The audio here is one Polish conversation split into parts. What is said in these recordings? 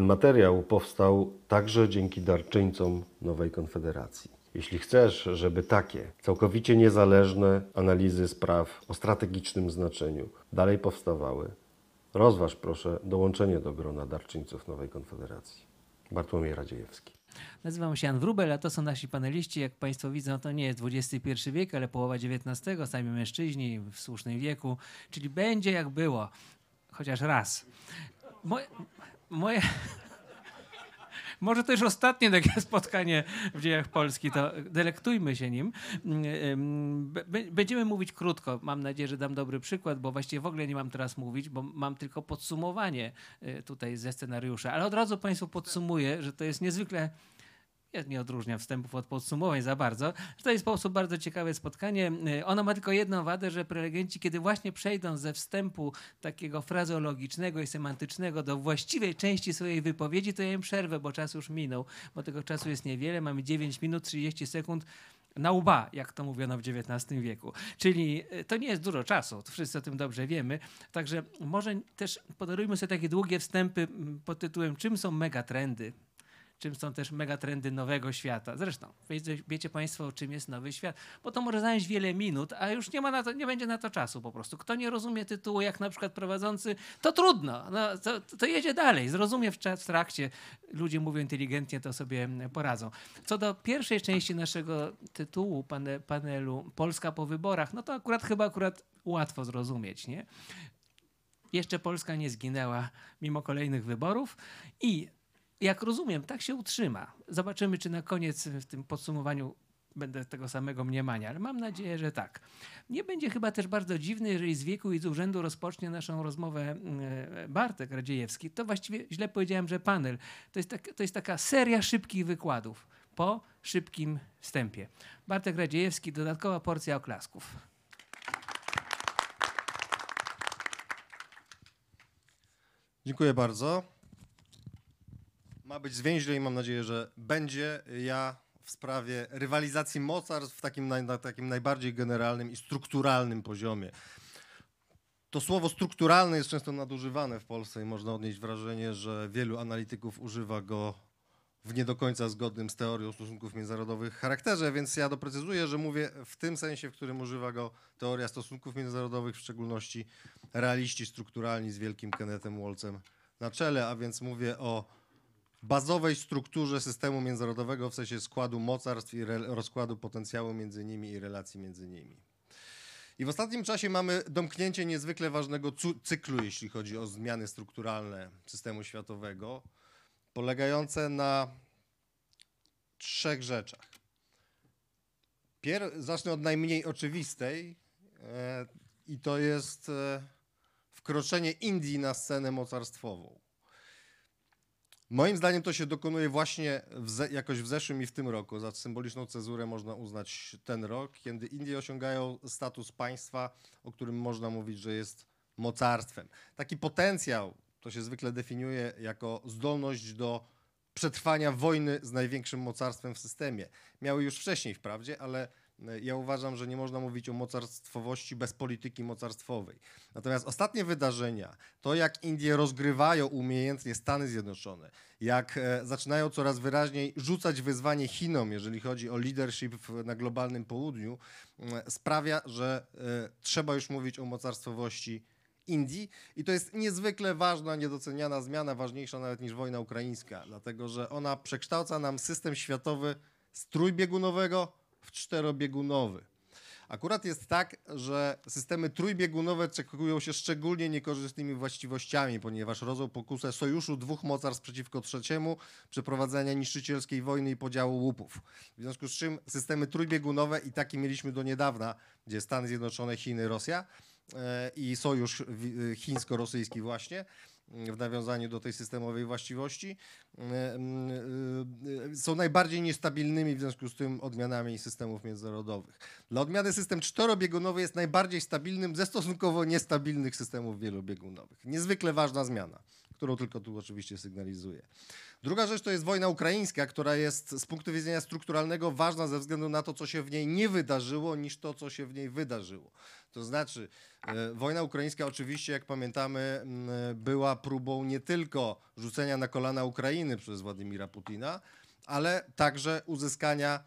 Ten materiał powstał także dzięki darczyńcom Nowej Konfederacji. Jeśli chcesz, żeby takie całkowicie niezależne analizy spraw o strategicznym znaczeniu dalej powstawały, rozważ proszę dołączenie do grona darczyńców Nowej Konfederacji. Bartłomiej Radziejewski. Nazywam się Jan Wrubel, a to są nasi paneliści. Jak Państwo widzą, to nie jest XXI wiek, ale połowa XIX, sami mężczyźni w słusznym wieku, czyli będzie jak było, chociaż raz. Moje, może to już ostatnie takie spotkanie w dziejach Polski, to delektujmy się nim. Będziemy mówić krótko. Mam nadzieję, że dam dobry przykład, bo właściwie w ogóle nie mam teraz mówić, bo mam tylko podsumowanie y, tutaj ze scenariusza. Ale od razu Państwu podsumuję, że to jest niezwykle ja nie odróżniam wstępów od podsumowań za bardzo. W sposób bardzo ciekawe spotkanie. Y, ono ma tylko jedną wadę, że prelegenci, kiedy właśnie przejdą ze wstępu takiego frazeologicznego i semantycznego do właściwej części swojej wypowiedzi, to ja im przerwę, bo czas już minął, bo tego czasu jest niewiele. Mamy 9 minut 30 sekund na łba, jak to mówiono w XIX wieku. Czyli y, to nie jest dużo czasu, wszyscy o tym dobrze wiemy. Także może też podarujmy sobie takie długie wstępy mm, pod tytułem czym są megatrendy czym są też megatrendy nowego świata. Zresztą, wiecie, wiecie Państwo, czym jest nowy świat, bo to może zająć wiele minut, a już nie, ma na to, nie będzie na to czasu po prostu. Kto nie rozumie tytułu, jak na przykład prowadzący, to trudno, no, to, to jedzie dalej, zrozumie w, w trakcie. Ludzie mówią inteligentnie, to sobie poradzą. Co do pierwszej części naszego tytułu pane, panelu Polska po wyborach, no to akurat chyba akurat łatwo zrozumieć, nie? Jeszcze Polska nie zginęła mimo kolejnych wyborów i jak rozumiem, tak się utrzyma. Zobaczymy, czy na koniec w tym podsumowaniu będę tego samego mniemania, ale mam nadzieję, że tak. Nie będzie chyba też bardzo dziwny, jeżeli z wieku i z urzędu rozpocznie naszą rozmowę e, Bartek Radziejewski. To właściwie źle powiedziałem, że panel. To jest, tak, to jest taka seria szybkich wykładów po szybkim wstępie. Bartek Radziejewski, dodatkowa porcja oklasków. Dziękuję bardzo. Ma być zwięźle i mam nadzieję, że będzie. Ja w sprawie rywalizacji mocarstw w takim, na takim najbardziej generalnym i strukturalnym poziomie. To słowo strukturalne jest często nadużywane w Polsce i można odnieść wrażenie, że wielu analityków używa go w nie do końca zgodnym z teorią stosunków międzynarodowych charakterze, więc ja doprecyzuję, że mówię w tym sensie, w którym używa go teoria stosunków międzynarodowych, w szczególności realiści strukturalni z wielkim Kennethem Wolcem na czele, a więc mówię o bazowej strukturze systemu międzynarodowego w sensie składu mocarstw i rozkładu potencjału między nimi i relacji między nimi. I w ostatnim czasie mamy domknięcie niezwykle ważnego cyklu, jeśli chodzi o zmiany strukturalne systemu światowego, polegające na trzech rzeczach. Pier zacznę od najmniej oczywistej e, i to jest e, wkroczenie Indii na scenę mocarstwową. Moim zdaniem to się dokonuje właśnie w jakoś w zeszłym i w tym roku. Za symboliczną cezurę można uznać ten rok, kiedy Indie osiągają status państwa, o którym można mówić, że jest mocarstwem. Taki potencjał to się zwykle definiuje jako zdolność do przetrwania wojny z największym mocarstwem w systemie. Miały już wcześniej wprawdzie, ale ja uważam, że nie można mówić o mocarstwowości bez polityki mocarstwowej. Natomiast ostatnie wydarzenia, to jak Indie rozgrywają umiejętnie Stany Zjednoczone, jak e, zaczynają coraz wyraźniej rzucać wyzwanie Chinom, jeżeli chodzi o leadership na globalnym południu, sprawia, że e, trzeba już mówić o mocarstwowości Indii i to jest niezwykle ważna, niedoceniana zmiana, ważniejsza nawet niż wojna ukraińska, dlatego że ona przekształca nam system światowy z trójbiegunowego w czterobiegunowy. Akurat jest tak, że systemy trójbiegunowe cekują się szczególnie niekorzystnymi właściwościami, ponieważ rodzą pokusę sojuszu dwóch mocarstw przeciwko trzeciemu, przeprowadzenia niszczycielskiej wojny i podziału łupów. W związku z czym systemy trójbiegunowe i takie mieliśmy do niedawna, gdzie Stany Zjednoczone, Chiny, Rosja e, i sojusz chińsko-rosyjski właśnie, w nawiązaniu do tej systemowej właściwości, e, e, są najbardziej niestabilnymi w związku z tym odmianami systemów międzynarodowych. Dla odmiany system czterobiegunowy jest najbardziej stabilnym ze stosunkowo niestabilnych systemów wielobiegunowych. Niezwykle ważna zmiana, którą tylko tu oczywiście sygnalizuję. Druga rzecz to jest wojna ukraińska, która jest z punktu widzenia strukturalnego ważna ze względu na to, co się w niej nie wydarzyło, niż to, co się w niej wydarzyło. To znaczy, e, wojna ukraińska oczywiście, jak pamiętamy, m, była próbą nie tylko rzucenia na kolana Ukrainy przez Władimira Putina, ale także uzyskania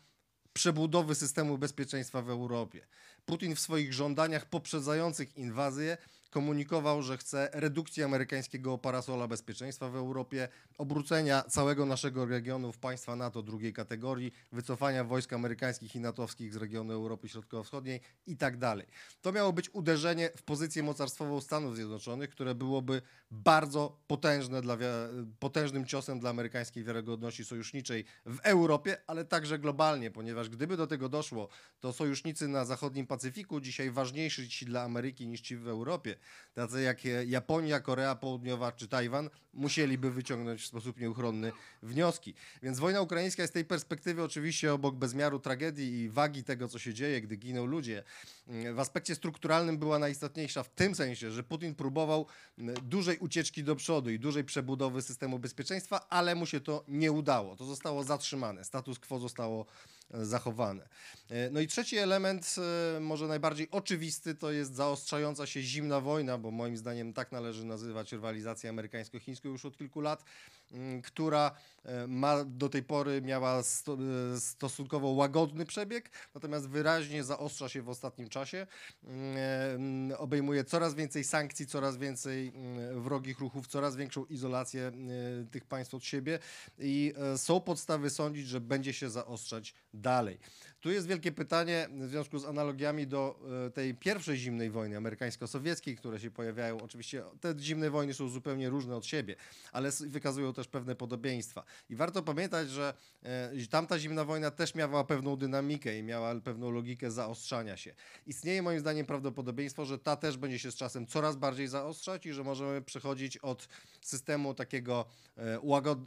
przebudowy systemu bezpieczeństwa w Europie. Putin w swoich żądaniach poprzedzających inwazję komunikował, że chce redukcji amerykańskiego parasola bezpieczeństwa w Europie, obrócenia całego naszego regionu w państwa NATO drugiej kategorii, wycofania wojsk amerykańskich i natowskich z regionu Europy Środkowo-Wschodniej i tak dalej. To miało być uderzenie w pozycję mocarstwową Stanów Zjednoczonych, które byłoby bardzo potężne dla, potężnym ciosem dla amerykańskiej wiarygodności sojuszniczej w Europie, ale także globalnie, ponieważ gdyby do tego doszło, to sojusznicy na zachodnim Pacyfiku dzisiaj ważniejsi dla Ameryki niż ci w Europie, tacy jak Japonia, Korea Południowa czy Tajwan, musieliby wyciągnąć w sposób nieuchronny wnioski. Więc wojna ukraińska jest z tej perspektywy oczywiście obok bezmiaru tragedii i wagi tego, co się dzieje, gdy giną ludzie, w aspekcie strukturalnym była najistotniejsza w tym sensie, że Putin próbował dużej ucieczki do przodu i dużej przebudowy systemu bezpieczeństwa, ale mu się to nie udało. To zostało zatrzymane. Status quo zostało zachowane. E, No i trzeci element, e, może najbardziej oczywisty, to jest zaostrzająca się zimna wojna, bo moim zdaniem tak należy nazywać rywalizację amerykańsko-chińską już od kilku lat, która e, ma do tej pory miała e, stosunkowo łagodny przebieg, natomiast wyraźnie zaostrza się w ostatnim czasie. Mm, e, mm, Obejmuje coraz więcej sankcji, coraz więcej mm, wrogich ruchów, coraz większą izolację tych państw od siebie i są podstawy sądzić, że będzie się zaostrzać dalej. Tu jest wielkie pytanie w związku z analogiami do e, tej pierwszej zimnej wojny amerykańsko-sowieckiej, które się pojawiają. Oczywiście te zimne wojny są zupełnie różne od siebie, ale wykazują też pewne podobieństwa. I warto pamiętać, że e, tamta zimna wojna też miała pewną dynamikę i miała pewną logikę zaostrzania się. Istnieje moim zdaniem prawdopodobieństwo, że ta też będzie się z czasem coraz bardziej zaostrzać i że możemy przechodzić od systemu takiego e,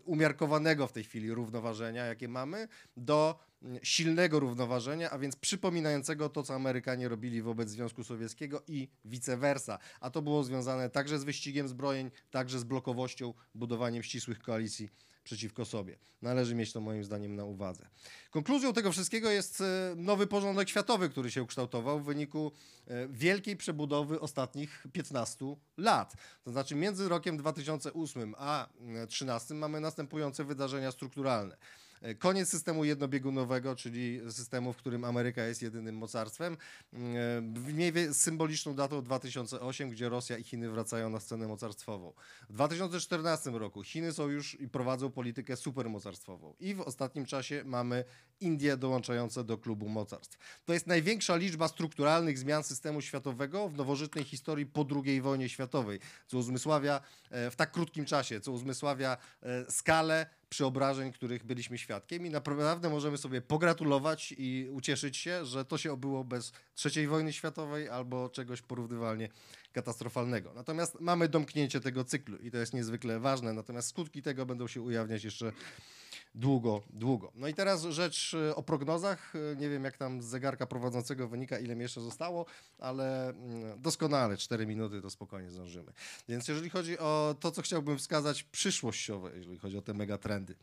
umiarkowanego w tej chwili równoważenia, jakie mamy, do silnego równoważenia, a więc przypominającego to, co Amerykanie robili wobec Związku Sowieckiego i vice versa. A to było związane także z wyścigiem zbrojeń, także z blokowością, budowaniem ścisłych koalicji przeciwko sobie. Należy mieć to moim zdaniem na uwadze. Konkluzją tego wszystkiego jest e, nowy porządek światowy, który się ukształtował w wyniku e, wielkiej przebudowy ostatnich 15 lat. To znaczy między rokiem 2008 a 2013 mamy następujące wydarzenia strukturalne. E, Koniec systemu jednobiegunowego, czyli systemu, w którym Ameryka jest jedynym mocarstwem. E, w Mniej z symboliczną datą 2008, gdzie Rosja i Chiny wracają na scenę mocarstwową. W 2014 roku Chiny są już i prowadzą politykę supermocarstwową. I w ostatnim czasie mamy Indie dołączające do klubu mocarstw. To jest największa liczba strukturalnych zmian systemu światowego w nowożytnej historii po II wojnie światowej, co uzmysławia e, w tak krótkim czasie, co uzmysławia e, skalę przeobrażeń, których byliśmy świadkiem i naprawdę możemy sobie pogratulować i ucieszyć się, że to się obyło bez III wojny światowej albo czegoś porównywalnie katastrofalnego. Natomiast mamy domknięcie tego cyklu i to jest niezwykle ważne, natomiast skutki tego będą się ujawniać jeszcze długo, długo. No i teraz rzecz y, o prognozach. Y, Nie wiem, jak tam z zegarka prowadzącego wynika, ile mi jeszcze zostało, ale mm, doskonale, 4 minuty to spokojnie zdążymy. Więc jeżeli chodzi o to, co chciałbym wskazać przyszłościowe, jeżeli chodzi o te megatrendy,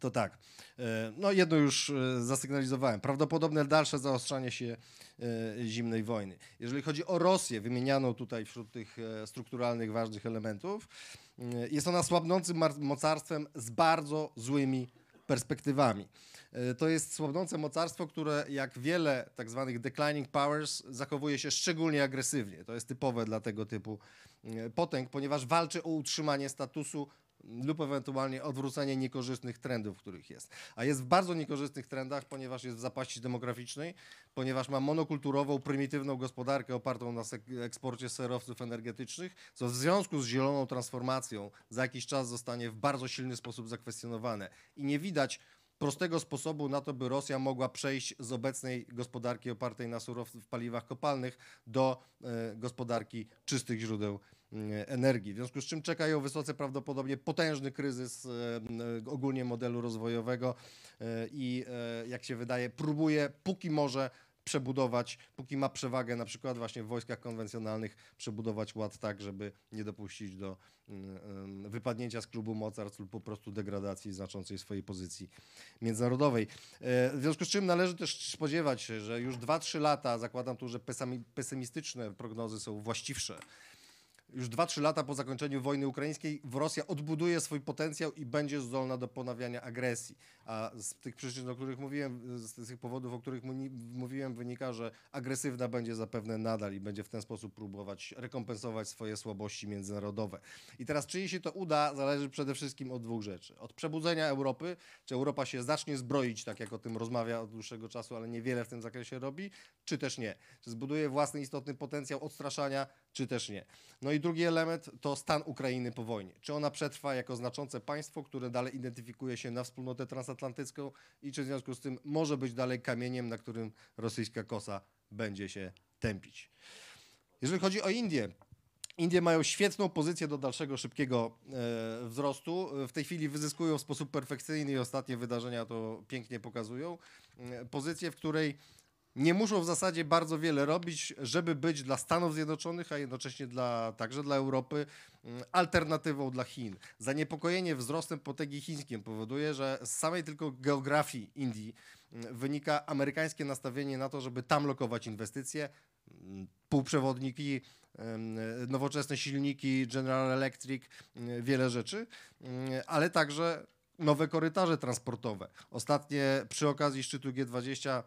to tak. e, No jedno już e, zasygnalizowałem. Prawdopodobne dalsze zaostrzanie się e, zimnej wojny. Jeżeli chodzi o Rosję, wymienianą tutaj wśród tych strukturalnych, ważnych elementów, jest ona słabnącym mocarstwem z bardzo złymi perspektywami. To jest słabnące mocarstwo, które jak wiele tak zwanych declining powers zachowuje się szczególnie agresywnie. To jest typowe dla tego typu potęg, ponieważ walczy o utrzymanie statusu lub ewentualnie odwrócenie niekorzystnych trendów, w których jest. A jest w bardzo niekorzystnych trendach, ponieważ jest w zapaści demograficznej, ponieważ ma monokulturową, prymitywną gospodarkę opartą na eksporcie surowców energetycznych, co w związku z zieloną transformacją za jakiś czas zostanie w bardzo silny sposób zakwestionowane. I nie widać prostego sposobu na to, by Rosja mogła przejść z obecnej gospodarki opartej na surowcach paliwach kopalnych do e, gospodarki czystych źródeł energii. W związku z czym czeka ją wysoce prawdopodobnie potężny kryzys e, ogólnie modelu rozwojowego e, i e, jak się wydaje próbuje póki może przebudować, póki ma przewagę na przykład właśnie w wojskach konwencjonalnych, przebudować ład tak, żeby nie dopuścić do mm, wypadnięcia z klubu mocarstw lub po prostu degradacji znaczącej swojej pozycji międzynarodowej. W związku z czym należy też spodziewać się, że już 2-3 lata, zakładam tu, że pesymistyczne prognozy są właściwsze, już 2-3 lata po zakończeniu wojny ukraińskiej Rosja odbuduje swój potencjał i będzie zdolna do ponawiania agresji. A z tych przyczyn, o których mówiłem, z tych powodów, o których mówiłem, wynika, że agresywna będzie zapewne nadal i będzie w ten sposób próbować rekompensować swoje słabości międzynarodowe. I teraz, czy jej się to uda, zależy przede wszystkim od dwóch rzeczy. Od przebudzenia Europy, czy Europa się zacznie zbroić, tak jak o tym rozmawia od dłuższego czasu, ale niewiele w tym zakresie robi, czy też nie. Czy zbuduje własny istotny potencjał odstraszania, czy też nie. No i drugi element to stan Ukrainy po wojnie. Czy ona przetrwa jako znaczące państwo, które dalej identyfikuje się na wspólnotę transatlantycką i czy w związku z tym może być dalej kamieniem, na którym rosyjska kosa będzie się tępić. Jeżeli chodzi o Indię, Indie mają świetną pozycję do dalszego szybkiego e, wzrostu. W tej chwili wyzyskują w sposób perfekcyjny i ostatnie wydarzenia to pięknie pokazują. E, pozycję, w której nie muszą w zasadzie bardzo wiele robić, żeby być dla Stanów Zjednoczonych, a jednocześnie dla, także dla Europy mm, alternatywą dla Chin. Zaniepokojenie wzrostem potęgi chińskim powoduje, że z samej tylko geografii Indii mm, wynika amerykańskie nastawienie na to, żeby tam lokować inwestycje, mm, półprzewodniki, nowoczesne silniki, General Electric, wiele rzeczy, ale także nowe korytarze transportowe. Ostatnie przy okazji szczytu G20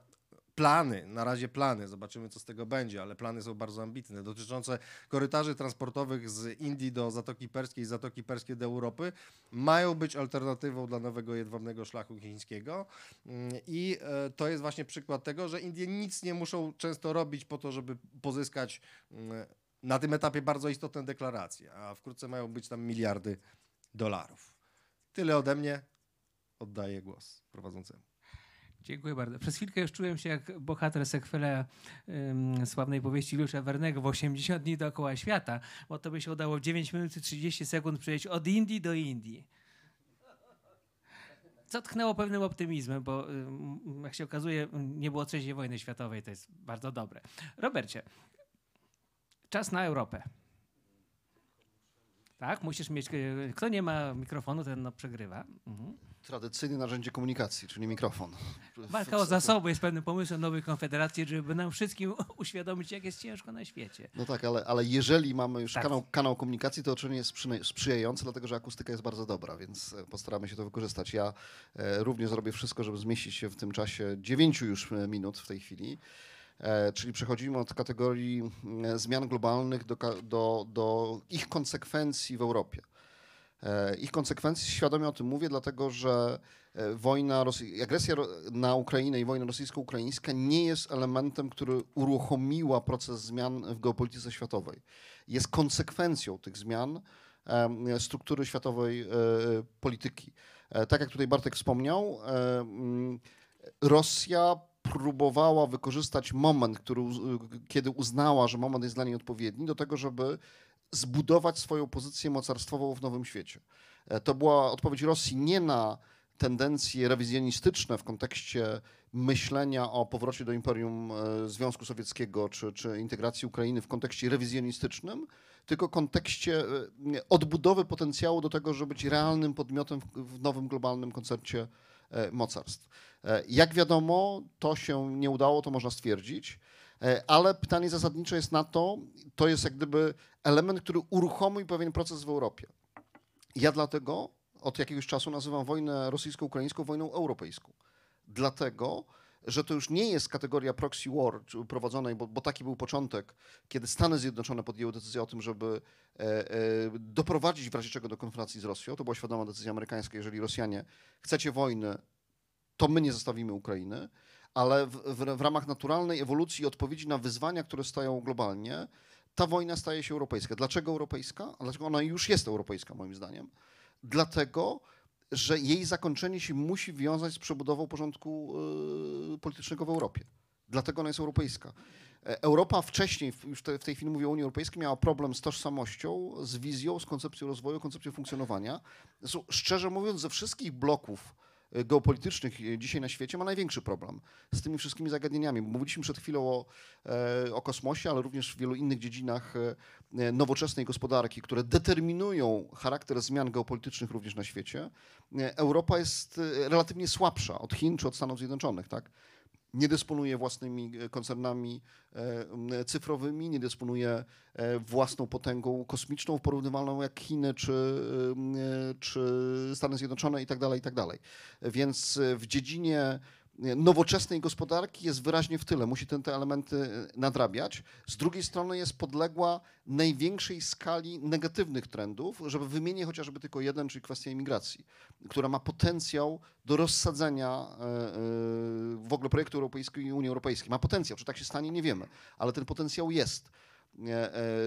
plany, na razie plany, zobaczymy co z tego będzie, ale plany są bardzo ambitne, dotyczące korytarzy transportowych z Indii do Zatoki Perskiej, Zatoki Perskiej do Europy, mają być alternatywą dla nowego jedwabnego szlaku chińskiego Mm, i e, to jest właśnie przykład tego, że Indie nic nie muszą często robić po to, żeby pozyskać mm, na tym etapie bardzo istotne deklaracje, a wkrótce mają być tam miliardy dolarów. Tyle ode mnie. Oddaję głos prowadzącemu. Dziękuję bardzo. Przez chwilkę już czułem się jak bohater sekwela ym, sławnej powieści Juliusza Wernego w 80 dni dookoła świata, bo to by się udało w 9 minut i 30 sekund przejść od Indii do Indii. Co tknęło pewnym optymizmem, bo ym, jak się okazuje, nie było trzeciej wojny światowej, to jest bardzo dobre. Robercie, czas na Europę. Tak, musisz mieć. e, Kto nie ma mikrofonu, ten no, przegrywa. Mhm. Tradycyjne narzędzie komunikacji, czyli mikrofon. Walka o zasoby jest pewnym pomysłem nowej konfederacji, żeby nam wszystkim uświadomić, jak jest ciężko na świecie. No tak, ale, ale jeżeli mamy już Tak. kanał, kanał komunikacji, to oczywiście jest sprzyjające, dlatego że akustyka jest bardzo dobra, więc e, postaramy się to wykorzystać. Ja e, również zrobię wszystko, żeby zmieścić się w tym czasie 9 już e, minut w tej chwili. E, czyli przechodzimy od kategorii mm, zmian globalnych do, do, do ich konsekwencji w Europie. E, Ich konsekwencji świadomie o tym mówię, dlatego że e, wojna, agresja na Ukrainę i wojna rosyjsko-ukraińska nie jest elementem, który uruchomiła proces zmian w geopolityce światowej. Jest konsekwencją tych zmian struktury światowej e, polityki. Tak jak tutaj Bartek wspomniał, Rosja próbowała wykorzystać moment, który, kiedy uznała, że moment jest dla niej odpowiedni, do tego, żeby zbudować swoją pozycję mocarstwową w nowym świecie. E, To była odpowiedź Rosji nie na tendencje rewizjonistyczne w kontekście myślenia o powrocie do Imperium e, Związku Sowieckiego czy, czy integracji Ukrainy w kontekście rewizjonistycznym, tylko kontekście e, odbudowy potencjału do tego, żeby być realnym podmiotem w, nowym globalnym koncercie mocarstw. Jak wiadomo, to się nie udało, to można stwierdzić, ale pytanie zasadnicze jest na to, to jest jak gdyby element, który uruchomił pewien proces w Europie. Ja dlatego od jakiegoś czasu nazywam wojnę rosyjsko-ukraińską wojną europejską. Dlatego, że to już nie jest kategoria proxy war prowadzonej, bo, bo taki był początek, kiedy Stany Zjednoczone podjęły decyzję o tym, żeby e, e, doprowadzić w razie czego do konfrontacji z Rosją. To była świadoma decyzja amerykańska. Jeżeli Rosjanie chcecie wojny, to my nie zostawimy Ukrainy, ale w, w, w ramach naturalnej ewolucji i odpowiedzi na wyzwania, które stoją globalnie, ta wojna staje się europejska. Dlaczego europejska? Dlaczego ona już jest europejska, moim zdaniem? Dlatego, że jej zakończenie się musi wiązać z przebudową porządku y, politycznego w Europie. Dlatego ona jest europejska. E, Europa wcześniej, już te, w tej chwili mówię o Unii Europejskiej, miała problem z tożsamością, z wizją, z koncepcją rozwoju, koncepcją funkcjonowania. Szczerze mówiąc, ze wszystkich bloków geopolitycznych e, dzisiaj na świecie ma największy problem z tymi wszystkimi zagadnieniami. Mówiliśmy przed chwilą o, e, o kosmosie, ale również w wielu innych dziedzinach e, nowoczesnej gospodarki, które determinują charakter zmian geopolitycznych również na świecie. Europa jest relatywnie słabsza od Chin czy od Stanów Zjednoczonych, tak? Nie dysponuje własnymi e, koncernami e, cyfrowymi, nie dysponuje e, własną potęgą kosmiczną porównywalną jak Chiny czy, czy Stany Zjednoczone i tak dalej, i tak. Więc w dziedzinie nowoczesnej gospodarki jest wyraźnie w tyle, musi ten, te elementy e, nadrabiać. Z drugiej strony jest podległa największej skali negatywnych trendów, żeby wymienić chociażby tylko jeden, czyli kwestia imigracji, która ma potencjał do rozsadzenia e, e, w ogóle projektu europejskiego i Unii Europejskiej. Ma potencjał, czy tak się stanie, nie wiemy, ale ten potencjał jest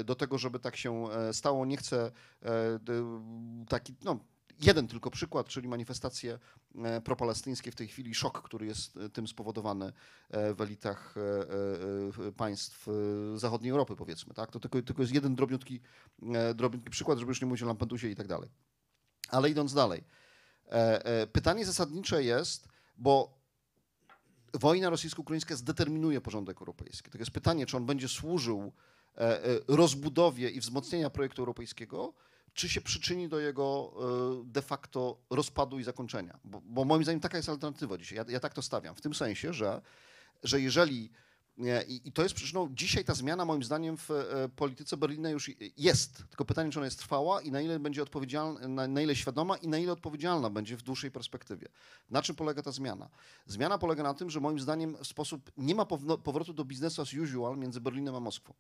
do tego, żeby tak się stało. Nie chcę taki, no, jeden tylko przykład, czyli manifestacje e, propalestyńskie w tej chwili, szok, który jest e, tym spowodowany e, w elitach państw zachodniej Europy, powiedzmy. Tak? To tylko, tylko jest jeden drobniutki, drobniutki przykład, żeby już nie mówić o Lampedusie i tak dalej. Ale idąc dalej. Pytanie zasadnicze jest, bo wojna rosyjsko-ukraińska zdeterminuje porządek europejski. To jest pytanie, czy on będzie służył rozbudowie i wzmocnienia projektu europejskiego, czy się przyczyni do jego e, de facto rozpadu i zakończenia. Bo, bo moim zdaniem taka jest alternatywa dzisiaj. Ja, ja tak to stawiam. W tym sensie, że, że jeżeli I, to jest przyczyną, dzisiaj ta zmiana moim zdaniem w e, polityce Berlina już jest. Tylko pytanie, czy ona jest trwała i na ile będzie odpowiedzialna, na, ile świadoma i na ile odpowiedzialna będzie w dłuższej perspektywie. Na czym polega ta zmiana? Zmiana polega na tym, że moim zdaniem w sposób, nie ma powrotu do biznesu as usual między Berlinem a Moskwą.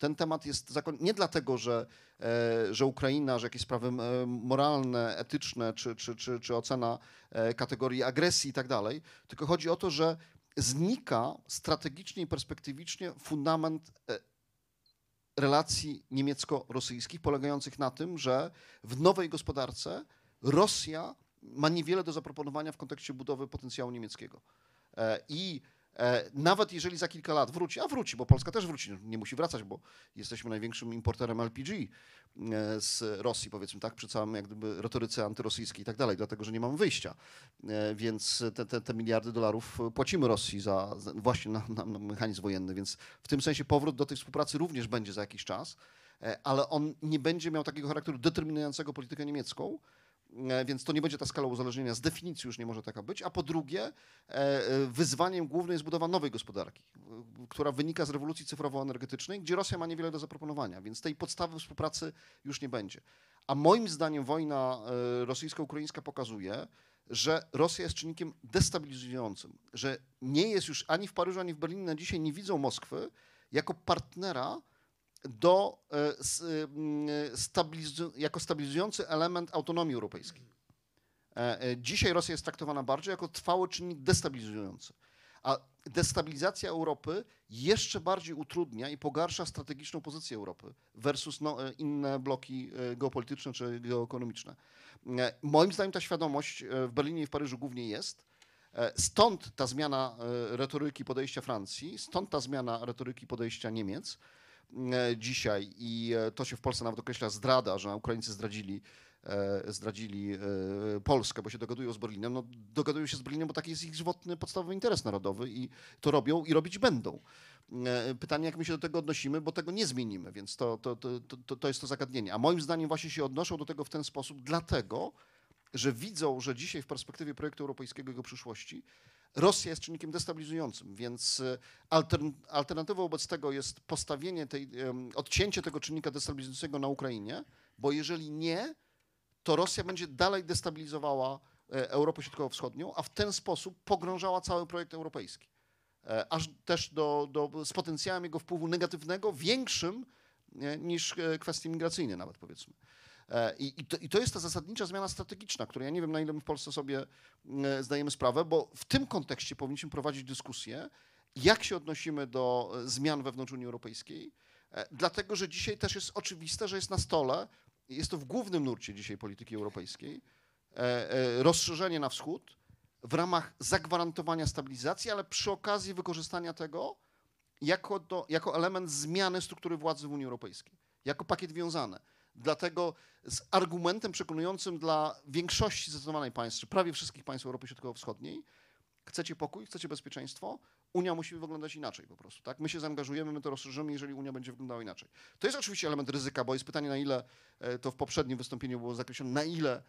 Ten temat jest zakon... nie dlatego, że, e, że Ukraina, że jakieś sprawy moralne, etyczne, czy, czy, czy, czy ocena e, kategorii agresji i tak dalej, tylko chodzi o to, że znika strategicznie i perspektywicznie fundament e, relacji niemiecko-rosyjskich, polegających na tym, że w nowej gospodarce Rosja ma niewiele do zaproponowania w kontekście budowy potencjału niemieckiego. I nawet jeżeli za kilka lat wróci, a wróci, bo Polska też wróci, nie musi wracać, bo jesteśmy największym importerem LPG e, z Rosji, powiedzmy tak, przy całym jak gdyby retoryce antyrosyjskiej i tak dalej, dlatego że nie mamy wyjścia. E, Więc te, te, te miliardy dolarów płacimy Rosji za, za właśnie na, na, na mechanizm wojenny, więc w tym sensie powrót do tej współpracy również będzie za jakiś czas, e, ale on nie będzie miał takiego charakteru determinującego politykę niemiecką, e, więc to nie będzie ta skala uzależnienia, z definicji już nie może taka być, a po drugie e, e, wyzwaniem głównym jest budowa nowej gospodarki, która wynika z rewolucji cyfrowo-energetycznej, gdzie Rosja ma niewiele do zaproponowania, więc tej podstawy współpracy już nie będzie. A moim zdaniem wojna e, rosyjsko-ukraińska pokazuje, że Rosja jest czynnikiem destabilizującym, że nie jest już ani w Paryżu, ani w Berlinie na dzisiaj nie widzą Moskwy jako partnera do, e, m, e, stabilizu- jako stabilizujący element autonomii europejskiej. E, e, Dzisiaj Rosja jest traktowana bardziej jako trwały czynnik destabilizujący. A destabilizacja Europy jeszcze bardziej utrudnia i pogarsza strategiczną pozycję Europy versus no, e, inne bloki e, geopolityczne czy geoekonomiczne. E, Moim zdaniem ta świadomość e, w Berlinie i w Paryżu głównie jest. E, Stąd ta zmiana e, retoryki podejścia Francji, stąd ta zmiana retoryki podejścia Niemiec e, dzisiaj i e, to się w Polsce nawet określa zdrada, że Ukraińcy zdradzili, e, zdradzili e, Polskę, bo się dogadują z Berlinem. No, dogadują się z Berlinem, bo taki jest ich żywotny, podstawowy interes narodowy i to robią i robić będą. E, Pytanie, jak my się do tego odnosimy, bo tego nie zmienimy, więc to, to, to, to, to jest to zagadnienie. A moim zdaniem właśnie się odnoszą do tego w ten sposób, dlatego, że widzą, że dzisiaj w perspektywie projektu europejskiego i jego przyszłości Rosja jest czynnikiem destabilizującym, więc e, altern, alternatywą wobec tego jest postawienie tej, odcięcie tego czynnika destabilizującego na Ukrainie, bo jeżeli nie, to Rosja będzie dalej destabilizowała e, Europę Środkowo-Wschodnią, a w ten sposób pogrążała cały projekt europejski. E, Aż też do, do, z potencjałem jego wpływu negatywnego większym niż kwestie migracyjne nawet powiedzmy. E, I, i, to, I to jest ta zasadnicza zmiana strategiczna, której ja nie wiem, na ile my w Polsce sobie e, zdajemy sprawę, bo w tym kontekście powinniśmy prowadzić dyskusję, jak się odnosimy do e, zmian wewnątrz Unii Europejskiej, dlatego że dzisiaj też jest oczywiste, że jest na stole, jest to w głównym nurcie dzisiaj polityki europejskiej, rozszerzenie na wschód w ramach zagwarantowania stabilizacji, ale przy okazji wykorzystania tego jako, do, jako element zmiany struktury władzy w Unii Europejskiej, jako pakiet wiązany. Dlatego z argumentem przekonującym dla większości zdecydowanej państw, czy prawie wszystkich państw Europy Środkowo-Wschodniej, chcecie pokój, chcecie bezpieczeństwo, Unia musi wyglądać inaczej po prostu. Tak? My się zaangażujemy, my to rozszerzymy, jeżeli Unia będzie wyglądała inaczej. To jest oczywiście element ryzyka, bo jest pytanie, na ile e, to w poprzednim wystąpieniu było zakreślone, na ile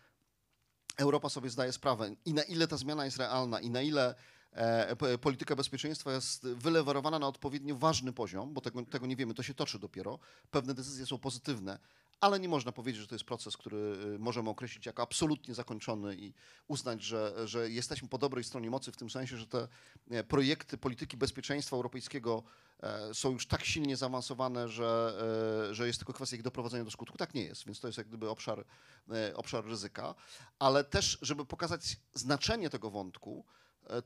Europa sobie zdaje sprawę i na ile ta zmiana jest realna i na ile e, polityka bezpieczeństwa jest wylewarowana na odpowiednio ważny poziom, bo tego, tego nie wiemy, to się toczy dopiero. Pewne decyzje są pozytywne, ale nie można powiedzieć, że to jest proces, który y, możemy określić jako absolutnie zakończony i uznać, że, że jesteśmy po dobrej stronie mocy, w tym sensie, że te projekty polityki bezpieczeństwa europejskiego e, są już tak silnie zaawansowane, że, e, że jest tylko kwestia ich doprowadzenia do skutku. Tak nie jest, więc to jest jak gdyby obszar, e, obszar ryzyka. Ale też, żeby pokazać znaczenie tego wątku,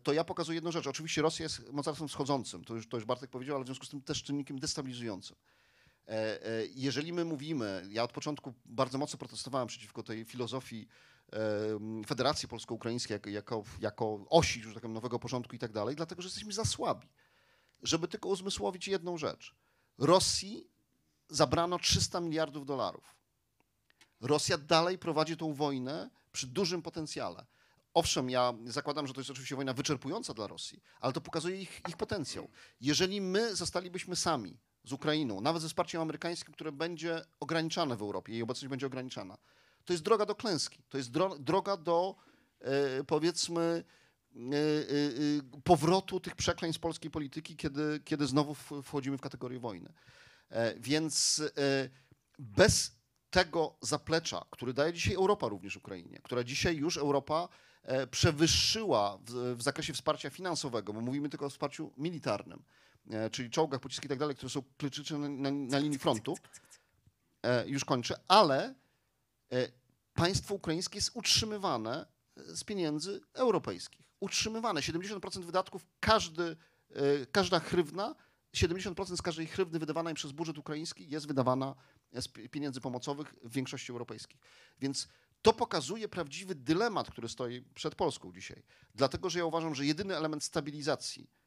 to ja pokazuję jedną rzecz. Oczywiście Rosja jest mocarstwem wschodzącym, to już, to już Bartek powiedział, ale w związku z tym też czynnikiem destabilizującym. E, e, Jeżeli my mówimy, ja od początku bardzo mocno protestowałem przeciwko tej filozofii em, Federacji Polsko-Ukraińskiej jako, jako osi już takiego nowego porządku i tak dalej, dlatego że jesteśmy za słabi. Żeby tylko uzmysłowić jedną rzecz. Rosji zabrano 300 miliardów dolarów. Rosja dalej prowadzi tą wojnę przy dużym potencjale. Owszem, ja zakładam, że to jest oczywiście wojna wyczerpująca dla Rosji, ale to pokazuje ich, ich potencjał. Jeżeli my zostalibyśmy sami z Ukrainą, nawet ze wsparciem amerykańskim, które będzie ograniczane w Europie, jej obecność będzie ograniczana, to jest droga do klęski. To jest dro droga do, e, powiedzmy, e, e, powrotu tych przekleństw polskiej polityki, kiedy, kiedy znowu wchodzimy w kategorię wojny. Więc bez tego zaplecza, który daje dzisiaj Europa również Ukrainie, która dzisiaj już Europa przewyższyła w, w zakresie wsparcia finansowego, bo mówimy tylko o wsparciu militarnym, czyli czołgach, pociskach i tak dalej, które są kluczycze na, na, na linii frontu. E, Już kończę, ale e, państwo ukraińskie jest utrzymywane z pieniędzy europejskich. Utrzymywane. 70% wydatków, każdy, e, każda hrywna, 70% z każdej hrywny wydawanej przez budżet ukraiński jest wydawana z pi- pieniędzy pomocowych w większości europejskich. Więc to pokazuje prawdziwy dylemat, który stoi przed Polską dzisiaj. Dlatego, że ja uważam, że jedyny element stabilizacji e,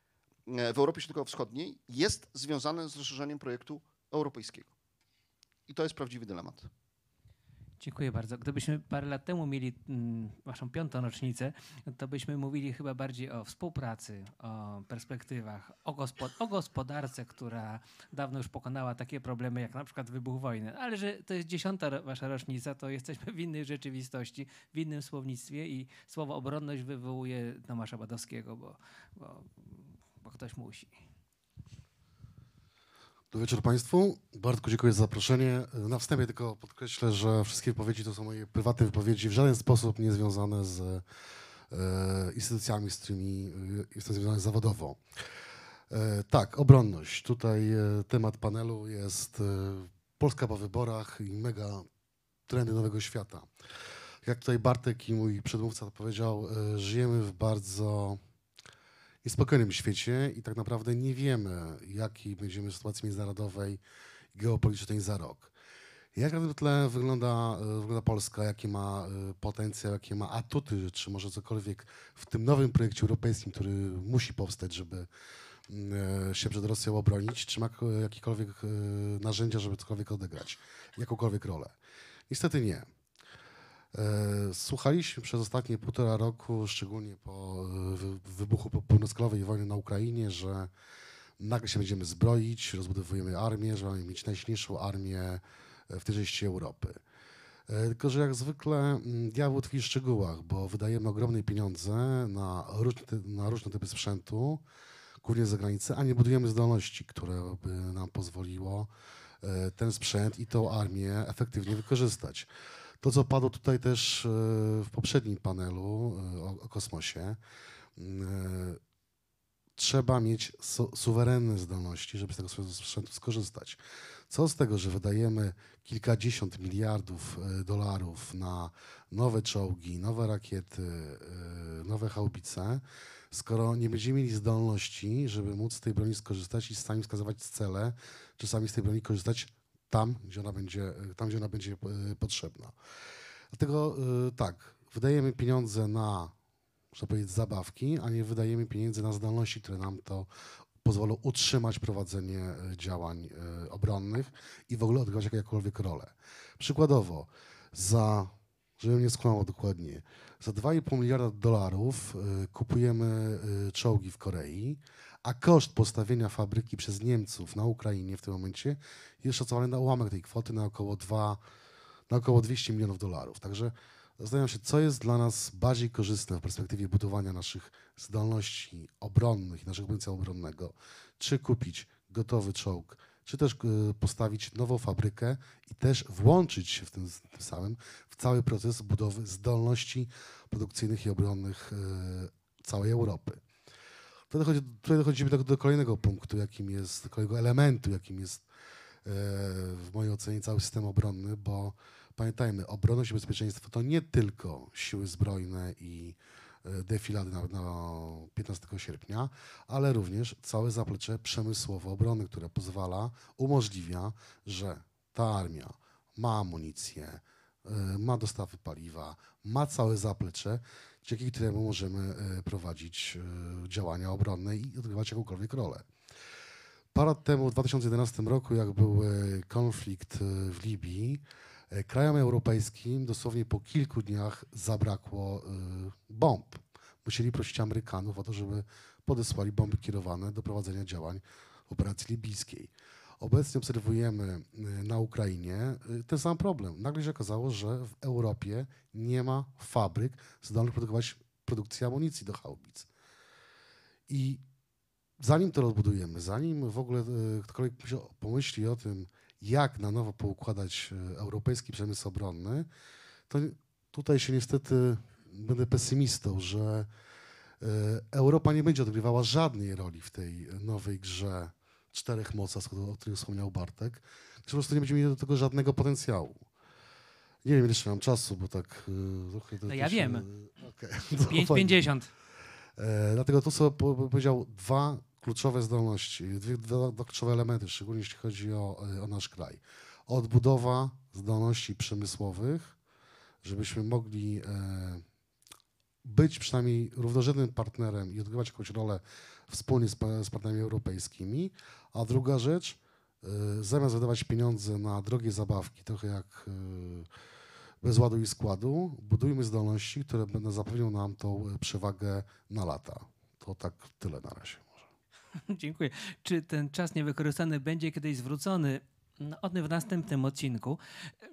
w Europie Środkowo-Wschodniej jest związany z rozszerzeniem projektu europejskiego. I to jest prawdziwy dylemat. Dziękuję bardzo. Gdybyśmy parę lat temu mieli mm, waszą piątą rocznicę, to byśmy mówili chyba bardziej o współpracy, o perspektywach, o, gospod- o gospodarce, która dawno już pokonała takie problemy jak na przykład wybuch wojny. Ale że to jest dziesiąta wasza rocznica, to jesteśmy w innej rzeczywistości, w innym słownictwie i słowo obronność wywołuje Tomasza Badowskiego, bo, bo, bo ktoś musi. Dobry wieczór Państwu. Bartku, dziękuję za zaproszenie. Na wstępie tylko podkreślę, że wszystkie wypowiedzi to są moje prywatne wypowiedzi, w żaden sposób nie związane z e, instytucjami, z którymi e, jestem związany zawodowo. E, tak, obronność. Tutaj temat panelu jest Polska po wyborach i mega trendy nowego świata. Jak tutaj Bartek i mój przedmówca powiedział, żyjemy w bardzo niespokojnym świecie i tak naprawdę nie wiemy, jakiej będziemy sytuacji międzynarodowej i geopolitycznej za rok. Jak na tym tle wygląda, e, wygląda Polska, jaki ma e, potencjał, jakie ma atuty, czy może cokolwiek w tym nowym projekcie europejskim, który musi powstać, żeby mm, e, się przed Rosją obronić, czy ma ko- jakiekolwiek e, narzędzia, żeby cokolwiek odegrać, jakąkolwiek rolę? Niestety nie. E, Słuchaliśmy przez ostatnie półtora roku, szczególnie po wy- wybuchu pełnoskalowej wojny na Ukrainie, że nagle się będziemy zbroić, rozbudowujemy armię, że mamy mieć najsilniejszą armię e, w tej części Europy. E, Tylko, że jak zwykle mm, diabeł tkwi w szczegółach, bo wydajemy ogromne pieniądze na różne, na różne typy sprzętu, głównie z zagranicy, a nie budujemy zdolności, które by nam pozwoliło ten sprzęt i tą armię efektywnie wykorzystać. To, co padło tutaj też e, w poprzednim panelu e, o, o kosmosie, e, trzeba mieć su suwerenne zdolności, żeby z tego sprzętu skorzystać. Co z tego, że wydajemy kilkadziesiąt miliardów dolarów na nowe czołgi, nowe rakiety, nowe haubice, skoro nie będziemy mieli zdolności, żeby móc z tej broni skorzystać i sami wskazywać cele, czy sami z tej broni korzystać tam, gdzie ona będzie, e, tam, gdzie ona będzie e, potrzebna. Dlatego e, tak, wydajemy pieniądze na, można powiedzieć, zabawki, a nie wydajemy pieniędzy na zdolności, które nam to pozwolą utrzymać prowadzenie działań obronnych i w ogóle odgrywać jakąkolwiek rolę. Przykładowo, za, żebym nie skłamał dokładnie, za 2,5 miliarda dolarów kupujemy czołgi w Korei, a koszt postawienia fabryki przez Niemców na Ukrainie w tym momencie jest szacowany na ułamek tej kwoty na około 2, na około 200 milionów dolarów. Także zastanawiam się, co jest dla nas bardziej korzystne w perspektywie budowania naszych zdolności obronnych i naszego potencjału obronnego. Czy kupić gotowy czołg, czy też e, postawić nową fabrykę i też włączyć się w tym, tym samym w cały proces budowy zdolności produkcyjnych i obronnych e, całej Europy. Tutaj, dochodzi, tutaj dochodzimy do, do kolejnego punktu, jakim jest, kolejnego elementu, jakim jest e, w mojej ocenie cały system obronny, bo pamiętajmy, obronność i bezpieczeństwo to nie tylko siły zbrojne i e, defilady na, na 15 sierpnia, ale również całe zaplecze przemysłowo-obrony, które pozwala, umożliwia, że ta armia ma amunicję, e, ma dostawy paliwa, ma całe zaplecze, dzięki któremu możemy e, prowadzić e, działania obronne i odgrywać jakąkolwiek rolę. Parę lat temu, w 2011 roku, jak był e, konflikt w Libii, krajom europejskim dosłownie po kilku dniach zabrakło bomb. Musieli prosić Amerykanów o to, żeby podesłali bomby kierowane do prowadzenia działań operacji libijskiej. Obecnie obserwujemy e, na Ukrainie e, ten sam problem. Nagle się okazało, że w Europie nie ma fabryk zdolnych produkować produkcji amunicji do haubic. I zanim to rozbudujemy, zanim w ogóle e, ktokolwiek pomyśli- o tym, jak na nowo poukładać europejski przemysł obronny, to tutaj się niestety będę pesymistą, że Europa nie będzie odgrywała żadnej roli w tej nowej grze czterech mocarstw, o których wspomniał Bartek, że po prostu nie będziemy mieli do tego żadnego potencjału. Nie wiem, jeszcze mam czasu, bo tak e, trochę... to- No to ja się- wiem. To fajnie. 5,50. E, dlatego po- po- powiedział dwa kluczowe zdolności, dwa, dwa kluczowe elementy, szczególnie jeśli chodzi o, e, o nasz kraj. Odbudowa zdolności przemysłowych, żebyśmy mogli e, być przynajmniej równorzędnym partnerem i odgrywać jakąś rolę wspólnie z, z partnerami europejskimi. A druga rzecz, e, zamiast wydawać pieniądze na drogie zabawki, trochę jak e, bez ładu i składu, budujmy zdolności, które będą zapewnią nam tą e, przewagę na lata. To tak tyle na razie. Dziękuję. Czy ten czas niewykorzystany będzie kiedyś zwrócony? No, o tym w następnym odcinku.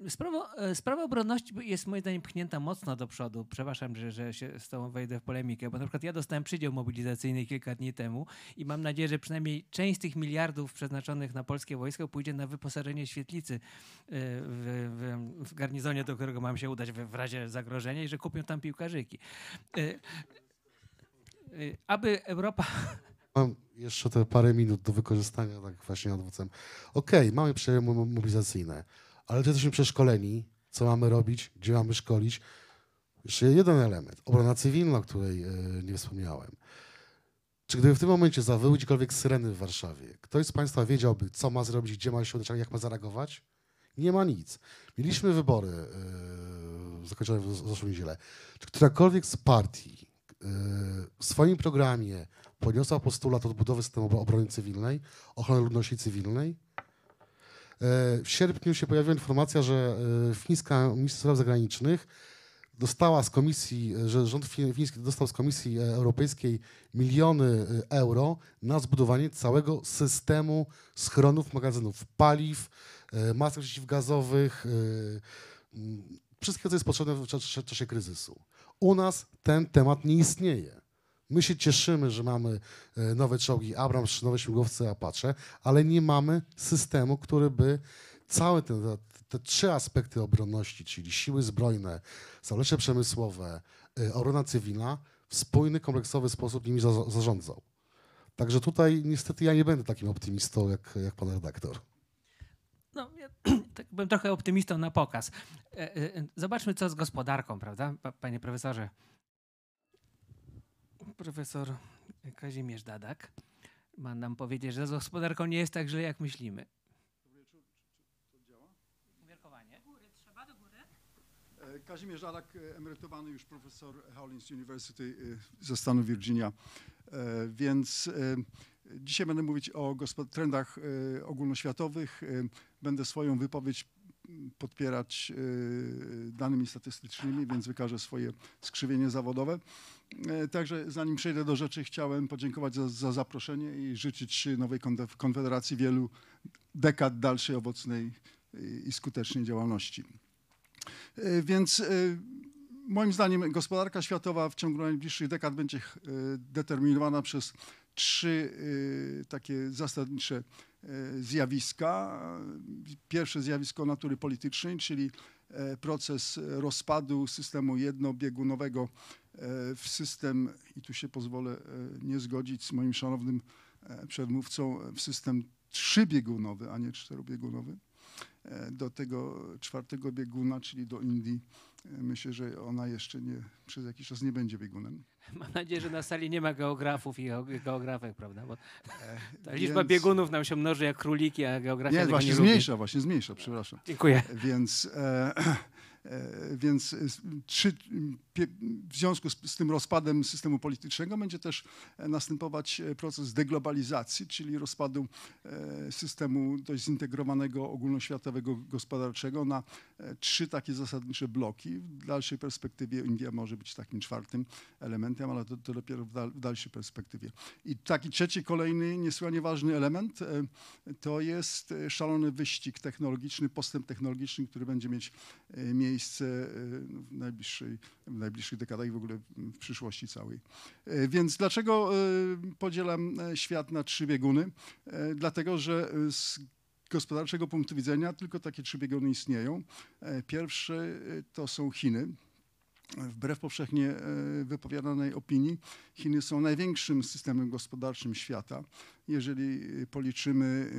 Sprawa, e, sprawa obronności jest moim zdaniem pchnięta mocno do przodu. Przepraszam, że, że się z tobą wejdę w polemikę, bo na przykład ja dostałem przydział mobilizacyjny kilka dni temu i mam nadzieję, że przynajmniej część z tych miliardów przeznaczonych na polskie wojsko pójdzie na wyposażenie świetlicy e, w, w, w garnizonie, do którego mam się udać w, w razie zagrożenia i że kupią tam piłkarzyki. E, Aby Europa Mam jeszcze te parę minut do wykorzystania, tak właśnie odwrócę. Okej, mamy przejemy mo- mobilizacyjne, ale czy jesteśmy przeszkoleni? Co mamy robić? Gdzie mamy szkolić? Jeszcze jeden element. Obrona cywilna, o której e, nie wspomniałem. Czy gdyby w tym momencie zawyły gdziekolwiek syreny w Warszawie, ktoś z Państwa wiedziałby, co ma zrobić, gdzie ma się udać, jak ma zareagować? Nie ma nic. Mieliśmy wybory e, zakończone w zeszłą niedzielę. Czy którakolwiek z partii e, w swoim programie podniosła postulat odbudowy systemu obro- obrony cywilnej, ochrony ludności cywilnej? E, W sierpniu się pojawiła informacja, że e, fińska minister spraw zagranicznych dostała z komisji, e, że rząd fi- fiński dostał z Komisji Europejskiej miliony euro na zbudowanie całego systemu schronów, magazynów paliw, masek przeciwgazowych, wszystkiego, co jest potrzebne w czasie kryzysu. U nas ten temat nie istnieje. My się cieszymy, że mamy e, nowe czołgi Abrams nowe śmigłowce Apache, ale nie mamy systemu, który by całe te, te, trzy aspekty obronności, czyli siły zbrojne, zaplecze przemysłowe, e, obrona cywilna, w spójny, kompleksowy sposób nimi za, zarządzał. Także tutaj niestety ja nie będę takim optymistą jak, jak pan redaktor. No, ja tak byłem trochę optymistą na pokaz. E, Zobaczmy, co z gospodarką, prawda, pa- panie profesorze? Profesor Kazimierz Dadak ma nam powiedzieć, że z gospodarką nie jest tak źle, jak myślimy. Umiarkowanie. E, Kazimierz Alak, e, emerytowany już profesor Hollins University e, ze stanu Virginia. Więc Dzisiaj będę mówić o trendach ogólnoświatowych. Będę swoją wypowiedź podpierać danymi statystycznymi, więc wykażę swoje skrzywienie zawodowe. E, Także zanim przejdę do rzeczy, chciałem podziękować za, za zaproszenie i życzyć nowej Konfederacji wielu dekad dalszej owocnej i skutecznej działalności. E, Więc e, moim zdaniem gospodarka światowa w ciągu najbliższych dekad będzie determinowana przez trzy takie zasadnicze zjawiska. Pierwsze zjawisko natury politycznej, czyli proces rozpadu systemu jednobiegunowego w system, i tu się pozwolę e, nie zgodzić z moim szanownym e, przedmówcą, w system trzybiegunowy, a nie czterobiegunowy. E, Do tego czwartego bieguna, czyli do Indii, e, myślę, że ona jeszcze nie, przez jakiś czas nie będzie biegunem. Mam nadzieję, że na sali nie ma geografów i geo- geografek, prawda? Bo ta liczba E, więc- biegunów nam się mnoży jak króliki, a geografia Nie, właśnie nie lubi. zmniejsza, właśnie zmniejsza, przepraszam. Dziękuję. Więc, e, e, więc s- trzy, pie, w związku z, z tym rozpadem systemu politycznego będzie też e, następować e, proces deglobalizacji, czyli rozpadu e, systemu dość zintegrowanego ogólnoświatowego gospodarczego na e, trzy takie zasadnicze bloki. W dalszej perspektywie India może być takim czwartym elementem, ale to, to dopiero w, dal, w dalszej perspektywie. I taki trzeci, kolejny, niesłychanie ważny element e, to jest e, szalony wyścig technologiczny, postęp technologiczny, który będzie mieć e, miejsce e, w najbliższej, w najbliższych dekadach i w ogóle w przyszłości całej. E, Więc dlaczego e, podzielam świat na trzy bieguny? Dlatego, że z gospodarczego punktu widzenia tylko takie trzy biegony istnieją. Pierwsze e, to są Chiny. Wbrew powszechnie wypowiadanej opinii, Chiny są największym systemem gospodarczym świata. Jeżeli policzymy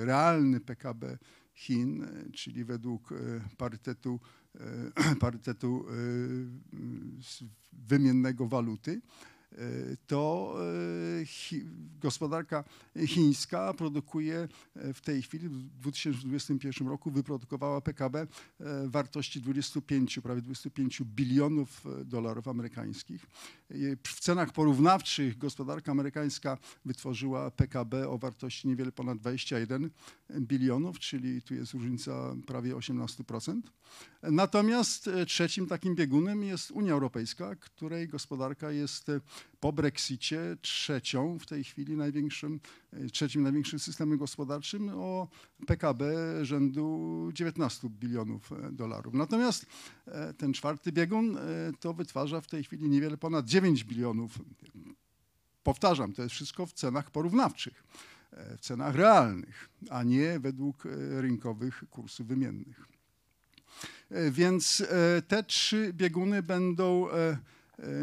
realny PKB Chin, e, czyli według e, parytetu, e, parytetu wymiennego waluty, to e, chi, gospodarka chińska produkuje e, w tej chwili, w 2021 roku, wyprodukowała PKB e, wartości 25, prawie 25 bilionów e, dolarów amerykańskich. W cenach porównawczych gospodarka amerykańska wytworzyła PKB o wartości niewiele ponad 21 bilionów, czyli tu jest różnica prawie 18%. Natomiast e, trzecim takim biegunem jest Unia Europejska, której gospodarka jest e, po Brexicie trzecią w tej chwili największym, e, trzecim największym systemem gospodarczym o PKB rzędu 19 bilionów e, dolarów. Natomiast e, ten czwarty biegun to wytwarza w tej chwili niewiele ponad 9 bilionów. Powtarzam, to jest wszystko w cenach porównawczych, w cenach realnych, a nie według rynkowych kursów wymiennych. Więc te trzy bieguny będą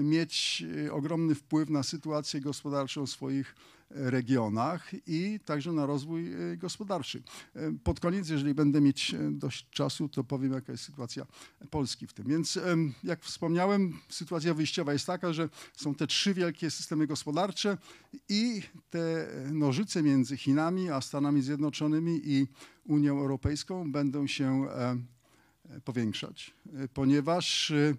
mieć e, ogromny wpływ na sytuację gospodarczą swoich e, regionach i także na rozwój e, gospodarczy. E, Pod koniec, jeżeli będę mieć e, dość czasu, to powiem, jaka jest sytuacja Polski w tym. Więc jak wspomniałem, sytuacja wyjściowa jest taka, że są te trzy wielkie systemy gospodarcze i te nożyce między Chinami a Stanami Zjednoczonymi i Unią Europejską będą się e, powiększać, e, ponieważ e, e,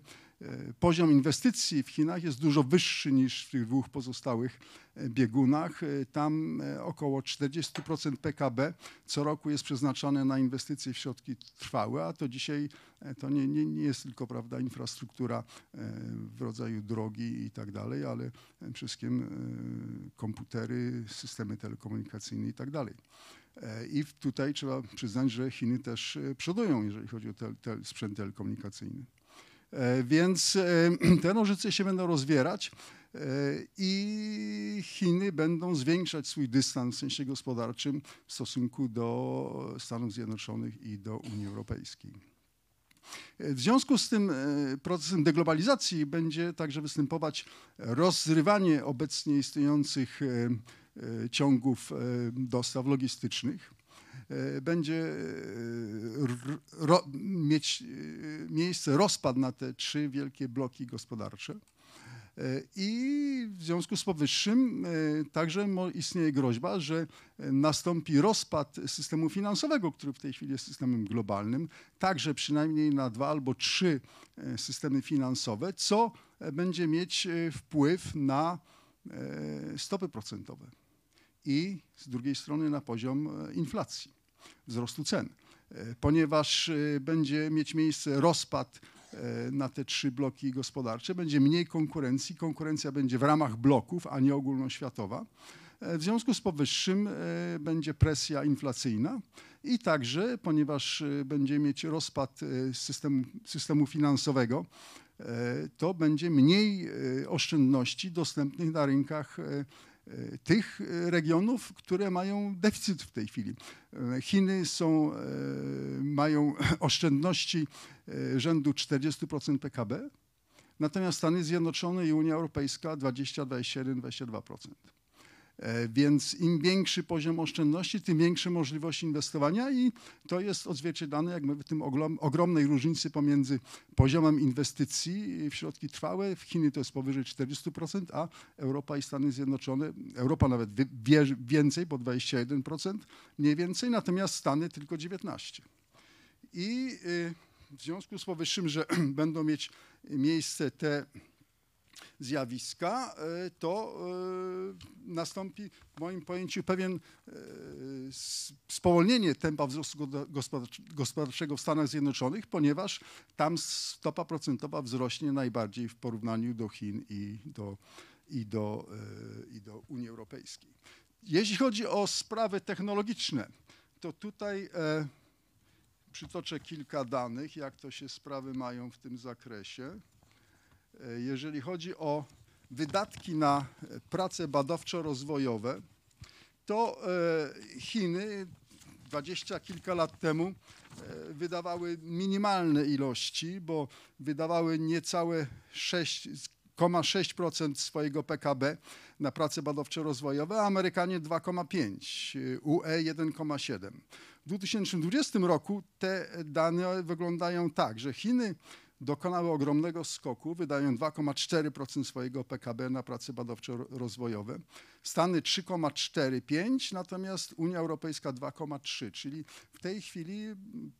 poziom inwestycji w Chinach jest dużo wyższy niż w tych dwóch pozostałych e, biegunach. E, Tam e, około 40% PKB co roku jest przeznaczane na inwestycje w środki trwałe, a to dzisiaj e, to nie, nie, nie jest tylko prawda, infrastruktura e, w rodzaju drogi i tak dalej, ale przede wszystkim e, komputery, systemy telekomunikacyjne i tak dalej. E, I tutaj trzeba przyznać, że Chiny też e, przodują, jeżeli chodzi o tel, tel, sprzęt telekomunikacyjny. E, Więc e, te nożyce się będą rozwierać e, i Chiny będą zwiększać swój dystans w sensie gospodarczym w stosunku do Stanów Zjednoczonych i do Unii Europejskiej. W związku z tym procesem deglobalizacji będzie także występować rozrywanie obecnie istniejących ciągów dostaw logistycznych. E, Będzie e, ro, mieć e, miejsce rozpad na te trzy wielkie bloki gospodarcze. I w związku z powyższym także istnieje groźba, że nastąpi rozpad systemu finansowego, który w tej chwili jest systemem globalnym, także przynajmniej na dwa albo trzy systemy finansowe, co będzie mieć wpływ na stopy procentowe. i z drugiej strony na poziom inflacji, wzrostu cen, E, ponieważ e, będzie mieć miejsce rozpad e, na te trzy bloki gospodarcze, będzie mniej konkurencji, konkurencja będzie w ramach bloków, a nie ogólnoświatowa. W związku z powyższym będzie presja inflacyjna i także, ponieważ będzie mieć rozpad systemu, systemu finansowego, to będzie mniej oszczędności dostępnych na rynkach tych e, regionów, które mają deficyt w tej chwili. E, Chiny są, e, mają oszczędności e, rzędu 40% PKB, natomiast Stany Zjednoczone i Unia Europejska 20, 21, 22%. E, Więc im większy poziom oszczędności, tym większe możliwości inwestowania i to jest odzwierciedlane jak mówię, w tym ogromnej różnicy pomiędzy poziomem inwestycji w środki trwałe. W Chiny to jest powyżej 40%, a Europa i Stany Zjednoczone, Europa nawet więcej, bo 21% mniej więcej, natomiast Stany tylko 19%. I y, w związku z powyższym, że będą mieć miejsce te zjawiska, e, to e, nastąpi w moim pojęciu pewien e, spowolnienie tempa wzrostu gospodarczego w Stanach Zjednoczonych, ponieważ tam stopa procentowa wzrośnie najbardziej w porównaniu do Chin i do, i do, i do Unii Europejskiej. Jeśli chodzi o sprawy technologiczne, to tutaj przytoczę kilka danych, jak to się sprawy mają w tym zakresie. E, Jeżeli chodzi o wydatki na prace badawczo-rozwojowe, to e, Chiny dwadzieścia kilka lat temu e, wydawały minimalne ilości, bo wydawały niecałe 6,6% swojego PKB na prace badawczo-rozwojowe, a Amerykanie 2,5%, e, UE 1,7%. W 2020 roku te dane wyglądają tak, że Chiny dokonały ogromnego skoku, wydają 2,4% swojego PKB na prace badawczo-rozwojowe. Stany 3,45, natomiast Unia Europejska 2,3, czyli w tej chwili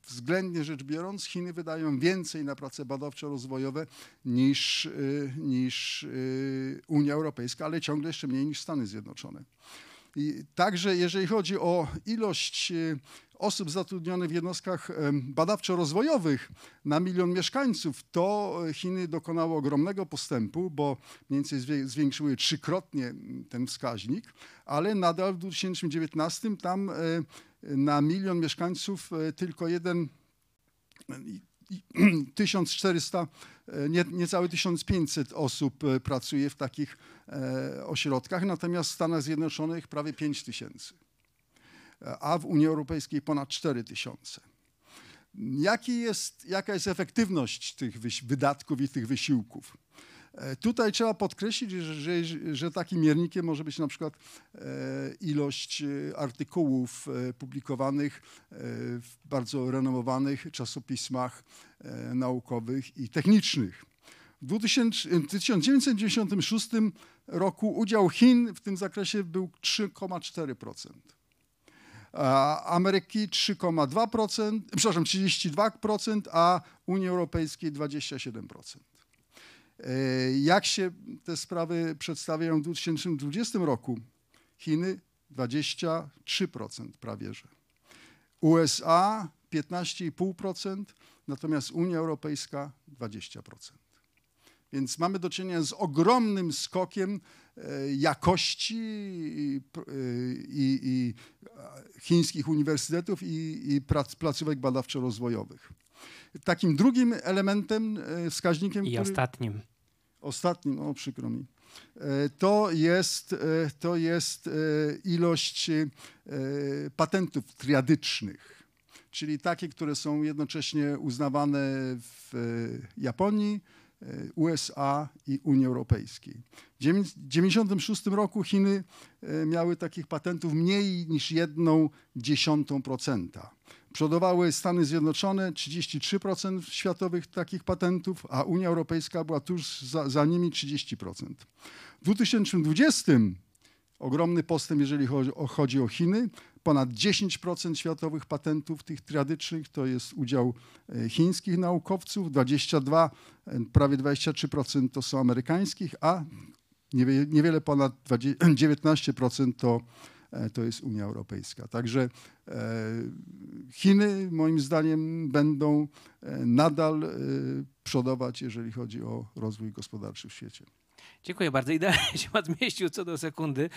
względnie rzecz biorąc Chiny wydają więcej na prace badawczo-rozwojowe niż, y, niż y, Unia Europejska, ale ciągle jeszcze mniej niż Stany Zjednoczone. I także jeżeli chodzi o ilość e, osób zatrudnionych w jednostkach badawczo-rozwojowych na milion mieszkańców, to e, Chiny dokonały ogromnego postępu, bo mniej więcej zwiększyły trzykrotnie ten wskaźnik, ale nadal w 2019 tam e, na milion mieszkańców e, tylko jeden i- i- 1400, e, nie, niecałe 1500 osób pracuje w takich ośrodkach, natomiast w Stanach Zjednoczonych prawie 5000, e, a w Unii Europejskiej ponad 4000. Jaki jest, jaka jest efektywność tych wydatków i tych wysiłków? E, Tutaj trzeba podkreślić, że, że, takim miernikiem może być na przykład e, ilość e, artykułów publikowanych w bardzo renomowanych czasopismach naukowych i technicznych. W 2000 w 1996 roku udział Chin w tym zakresie był 3,4%. Ameryki 3,2%, przepraszam, 32%, a Unii Europejskiej 27%. E, Jak się te sprawy przedstawiają w 2020 roku? Chiny 23% prawie że. USA 15,5%, natomiast Unia Europejska 20%. Więc mamy do czynienia z ogromnym skokiem jakości i, e, i, i e, chińskich uniwersytetów i, i prac, placówek badawczo-rozwojowych. Takim drugim elementem, e, wskaźnikiem, I który... ostatnim. Ostatnim, o przykro mi. E, To jest, e, to jest e, ilość e, patentów triadycznych, czyli takie, które są jednocześnie uznawane w e, Japonii, e, USA i Unii Europejskiej. W 1996 roku Chiny e, miały takich patentów mniej niż jedną dziesiątą procenta. Przodowały Stany Zjednoczone 33% światowych takich patentów, a Unia Europejska była tuż za, za nimi 30%. W 2020 ogromny postęp, jeżeli chodzi o, chodzi o Chiny. Ponad 10% światowych patentów tych tradycznych to jest udział e, chińskich naukowców, 22, e, prawie 23% to są amerykańskich, a niewie- niewiele ponad 20 19% to e, to jest Unia Europejska. Także Chiny moim zdaniem będą nadal przodować, jeżeli chodzi o rozwój gospodarczy w świecie. Dziękuję bardzo. Idealnie się pan zmieścił co do sekundy.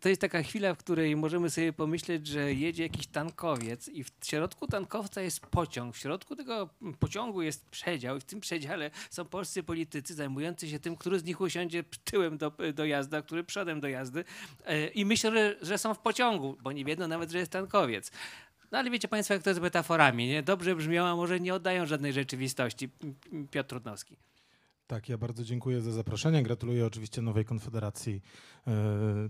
To jest taka chwila, w której możemy sobie pomyśleć, że jedzie jakiś tankowiec i w środku tankowca jest pociąg. W środku tego pociągu jest przedział i w tym przedziale są polscy politycy zajmujący się tym, który z nich usiądzie tyłem do, do jazdy, a który przodem do jazdy. E, I myślę, że, są w pociągu, bo nie wiedzą nawet, że jest tankowiec. No ale wiecie Państwo, jak to z metaforami, nie? Dobrze brzmią, a może nie oddają żadnej rzeczywistości. Piotr Trudnowski. Tak, ja bardzo dziękuję za zaproszenie. Gratuluję oczywiście nowej konfederacji e,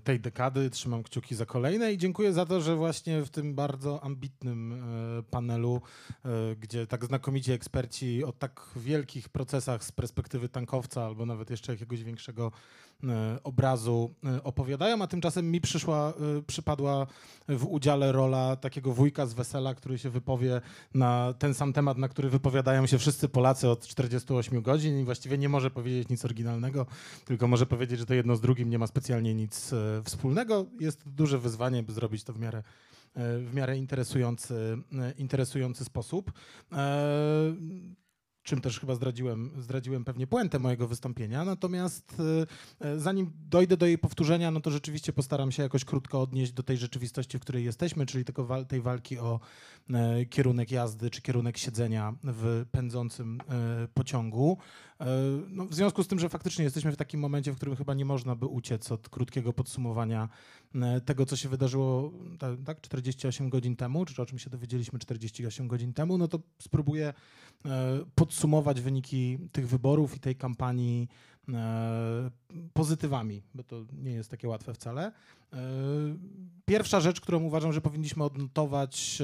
tej dekady. Trzymam kciuki za kolejne i dziękuję za to, że właśnie w tym bardzo ambitnym e, panelu, e, gdzie tak znakomici eksperci o tak wielkich procesach z perspektywy tankowca albo nawet jeszcze jakiegoś większego obrazu e, opowiadają, a tymczasem mi przyszła, e, przypadła w udziale rola takiego wujka z wesela, który się wypowie na ten sam temat, na który wypowiadają się wszyscy Polacy od 48 godzin i właściwie nie może powiedzieć nic oryginalnego, tylko może powiedzieć, że to jedno z drugim nie ma specjalnie nic e, wspólnego. Jest duże wyzwanie, by zrobić to w miarę e, w miarę interesujący, e, interesujący sposób. Czym też chyba zdradziłem, zdradziłem pewnie puentę mojego wystąpienia. Natomiast e, e, zanim dojdę do jej powtórzenia, no to rzeczywiście postaram się jakoś krótko odnieść do tej rzeczywistości, w której jesteśmy, czyli tylko wal, tej walki o e, kierunek jazdy czy kierunek siedzenia w pędzącym pociągu. E, No, w związku z tym, że faktycznie jesteśmy w takim momencie, w którym chyba nie można by uciec od krótkiego podsumowania e, tego, co się wydarzyło ta- tak, 48 godzin temu, czy o czym się dowiedzieliśmy 48 godzin temu, no to spróbuję e, podsumować wyniki tych wyborów i tej kampanii pozytywami, bo to nie jest takie łatwe wcale. E, Pierwsza rzecz, którą uważam, że powinniśmy odnotować,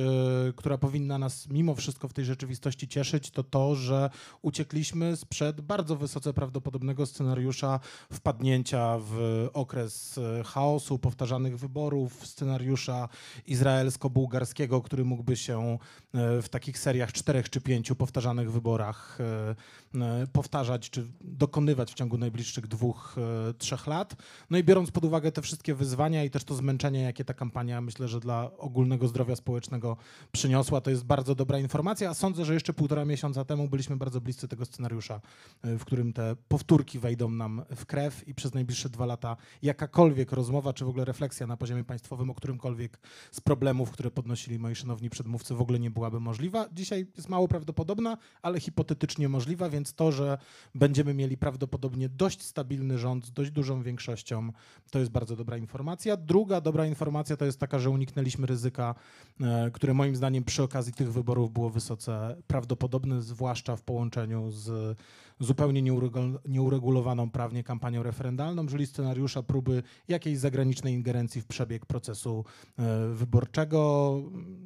e, która powinna nas mimo wszystko w tej rzeczywistości cieszyć, to to, że uciekliśmy sprzed bardzo wysoce prawdopodobnego scenariusza wpadnięcia w okres e, chaosu, powtarzanych wyborów, scenariusza izraelsko-bułgarskiego, który mógłby się e, w takich seriach czterech czy pięciu powtarzanych wyborach e, e, powtarzać czy dokonywać w ciągu najbliższych dwóch, e, trzech lat. No i biorąc pod uwagę te wszystkie wyzwania i też to zmęczenie, jakie ta kampania myślę, że dla ogólnego zdrowia społecznego przyniosła, to jest bardzo dobra informacja. A sądzę, że jeszcze półtora miesiąca temu byliśmy bardzo bliscy tego scenariusza, e, w którym te powtórki wejdą nam w krew i przez najbliższe dwa lata jakakolwiek rozmowa, czy w ogóle refleksja na poziomie państwowym o którymkolwiek z problemów, które podnosili moi szanowni przedmówcy, w ogóle nie byłaby możliwa. Dzisiaj jest mało prawdopodobna, ale hipotetycznie możliwa, więc to, że będziemy mieli prawdopodobnie dość stabilny rząd z dość dużą większością, to jest bardzo dobra informacja. Druga dobra informacja to jest taka, że uniknęliśmy ryzyka, e, które moim zdaniem przy okazji tych wyborów było wysoce prawdopodobne, zwłaszcza w połączeniu z zupełnie nieuregu- nieuregulowaną prawnie kampanią referendalną, czyli scenariusza próby jakiejś zagranicznej ingerencji w przebieg procesu e, wyborczego.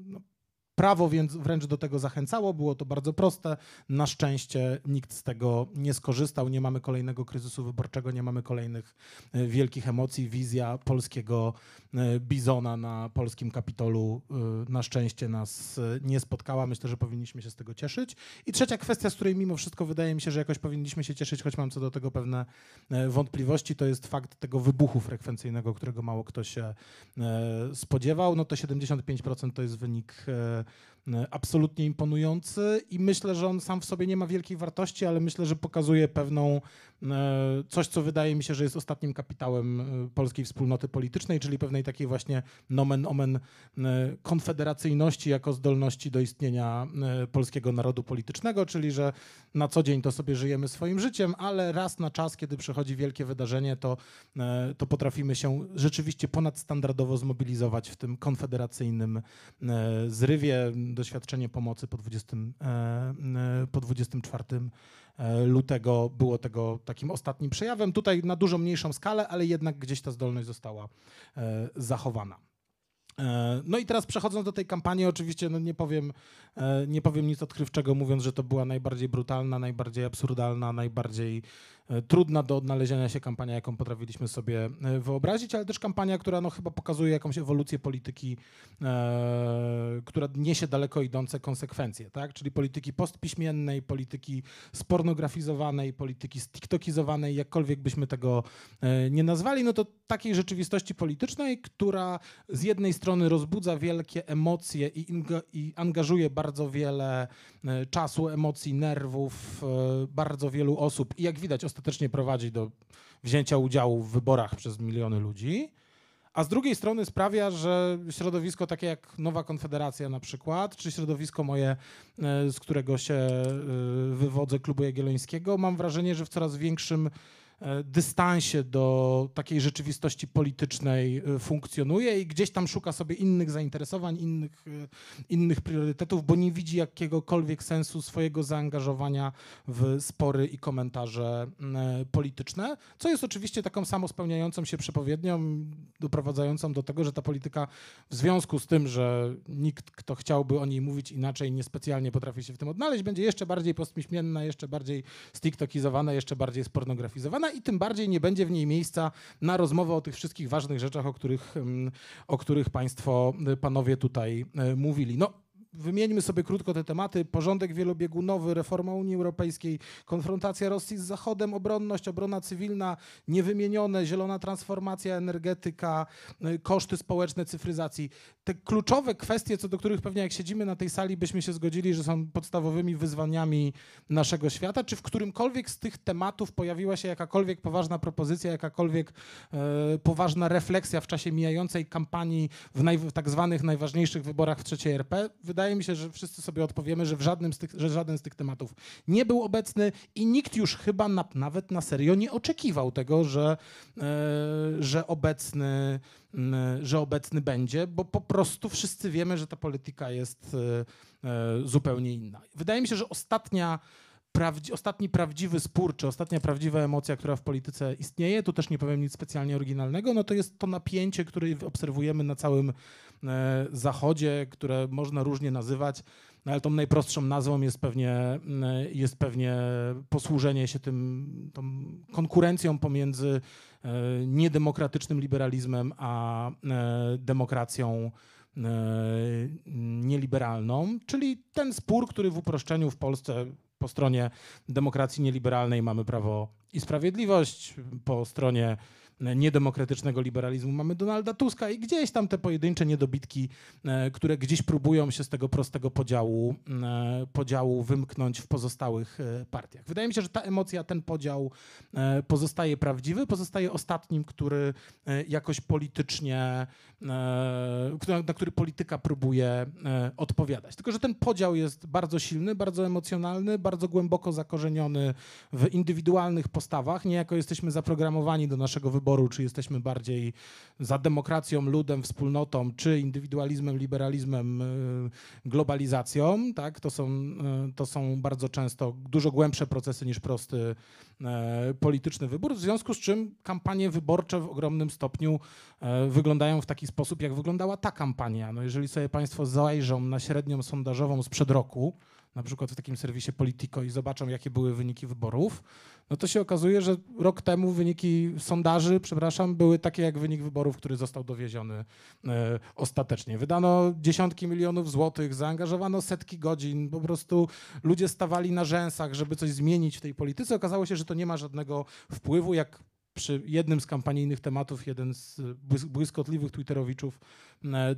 No, Prawo więc wręcz do tego zachęcało, było to bardzo proste. Na szczęście nikt z tego nie skorzystał. Nie mamy kolejnego kryzysu wyborczego, nie mamy kolejnych e, wielkich emocji. Wizja polskiego e, bizona na polskim kapitolu e, na szczęście nas nie spotkała. Myślę, że powinniśmy się z tego cieszyć. I trzecia kwestia, z której mimo wszystko wydaje mi się, że jakoś powinniśmy się cieszyć, choć mam co do tego pewne wątpliwości, to jest fakt tego wybuchu frekwencyjnego, którego mało kto się spodziewał. No to 75% to jest wynik absolutnie imponujący i myślę, że on sam w sobie nie ma wielkiej wartości, ale myślę, że pokazuje pewną e, coś, co wydaje mi się, że jest ostatnim kapitałem e, polskiej wspólnoty politycznej, czyli pewnej takiej właśnie nomen omen e, konfederacyjności jako zdolności do istnienia e, polskiego narodu politycznego, czyli że na co dzień to sobie żyjemy swoim życiem, ale raz na czas, kiedy przychodzi wielkie wydarzenie, to, e, to potrafimy się rzeczywiście ponadstandardowo zmobilizować w tym konfederacyjnym e, zrywie. Doświadczenie pomocy po, 20, e, po 24 e, lutego było tego takim ostatnim przejawem. Tutaj na dużo mniejszą skalę, ale jednak gdzieś ta zdolność została e, zachowana. No i teraz przechodząc do tej kampanii, oczywiście no nie, powiem, nie powiem nic odkrywczego, mówiąc, że to była najbardziej brutalna, najbardziej absurdalna, najbardziej trudna do odnalezienia się kampania, jaką potrafiliśmy sobie e, wyobrazić, ale też kampania, która no, chyba pokazuje jakąś ewolucję polityki, e, która niesie daleko idące konsekwencje, tak? czyli polityki postpiśmiennej, polityki spornografizowanej, polityki stiktokizowanej, jakkolwiek byśmy tego e, nie nazwali, no to takiej rzeczywistości politycznej, która z jednej strony rozbudza wielkie emocje i, inga, i angażuje bardzo wiele e, czasu, emocji, nerwów e, bardzo wielu osób i jak widać ostatecznie prowadzi do wzięcia udziału w wyborach przez miliony ludzi. A z drugiej strony sprawia, że środowisko takie jak Nowa Konfederacja na przykład, czy środowisko moje, e, z którego się e, wywodzę, Klubu Jagiellońskiego, mam wrażenie, że w coraz większym dystansie do takiej rzeczywistości politycznej e, funkcjonuje i gdzieś tam szuka sobie innych zainteresowań, innych, e, innych priorytetów, bo nie widzi jakiegokolwiek sensu swojego zaangażowania w spory i komentarze e, polityczne, co jest oczywiście taką samospełniającą się przepowiednią, doprowadzającą do tego, że ta polityka w związku z tym, że nikt, kto chciałby o niej mówić inaczej, niespecjalnie potrafi się w tym odnaleźć, będzie jeszcze bardziej postmiśmienna, jeszcze bardziej stiktokizowana, jeszcze bardziej spornografizowana i tym bardziej nie będzie w niej miejsca na rozmowę o tych wszystkich ważnych rzeczach, o których, mm, o których Państwo, y, panowie tutaj y, mówili. No, Wymieńmy sobie krótko te tematy. Porządek wielobiegunowy, reforma Unii Europejskiej, konfrontacja Rosji z Zachodem, obronność, obrona cywilna, niewymienione, zielona transformacja, energetyka, y, koszty społeczne cyfryzacji. Te kluczowe kwestie, co do których pewnie jak siedzimy na tej sali, byśmy się zgodzili, że są podstawowymi wyzwaniami naszego świata. Czy w którymkolwiek z tych tematów pojawiła się jakakolwiek poważna propozycja, jakakolwiek e, poważna refleksja w czasie mijającej kampanii w, naj, w tak zwanych najważniejszych wyborach w trzeciej RP? Wydaje mi się, że wszyscy sobie odpowiemy, że, w żadnym z tych, że żaden z tych tematów nie był obecny i nikt już chyba na, nawet na serio nie oczekiwał tego, że, e, że, obecny, że obecny będzie, bo po prostu wszyscy wiemy, że ta polityka jest e, e, zupełnie inna. Wydaje mi się, że ostatnia prawdzi- ostatni prawdziwy spór, czy ostatnia prawdziwa emocja, która w polityce istnieje, tu też nie powiem nic specjalnie oryginalnego, no to jest to napięcie, które obserwujemy na całym e, Zachodzie, które można różnie nazywać, no ale tą najprostszą nazwą jest pewnie, jest pewnie posłużenie się tym, tą konkurencją pomiędzy e, niedemokratycznym liberalizmem a e, demokracją e, nieliberalną, czyli ten spór, który w uproszczeniu w Polsce po stronie demokracji nieliberalnej mamy Prawo i Sprawiedliwość, po stronie niedemokratycznego liberalizmu mamy Donalda Tuska i gdzieś tam te pojedyncze niedobitki, e, które gdzieś próbują się z tego prostego podziału, e, podziału wymknąć w pozostałych e, partiach. Wydaje mi się, że ta emocja, ten podział pozostaje prawdziwy, pozostaje ostatnim, który jakoś politycznie, na który polityka próbuje odpowiadać. Tylko, że ten podział jest bardzo silny, bardzo emocjonalny, bardzo głęboko zakorzeniony w indywidualnych postawach. Niejako jesteśmy zaprogramowani do naszego wyboru, czy jesteśmy bardziej za demokracją, ludem, wspólnotą, czy indywidualizmem, liberalizmem, e, globalizacją. Tak? To, są, e, to są bardzo często dużo głębsze procesy niż prosty e, polityczny wybór, w związku z czym kampanie wyborcze w ogromnym stopniu wyglądają w taki sposób, jak wyglądała ta kampania. No jeżeli sobie Państwo zajrzą na średnią sondażową sprzed roku, na przykład w takim serwisie Politico i zobaczą, jakie były wyniki wyborów, no to się okazuje, że rok temu wyniki sondaży, przepraszam, były takie jak wynik wyborów, który został dowieziony e, ostatecznie. Wydano dziesiątki milionów złotych, zaangażowano setki godzin, po prostu ludzie stawali na rzęsach, żeby coś zmienić w tej polityce. Okazało się, że to nie ma żadnego wpływu, jak przy jednym z kampanijnych tematów jeden z błys- błyskotliwych twitterowiczów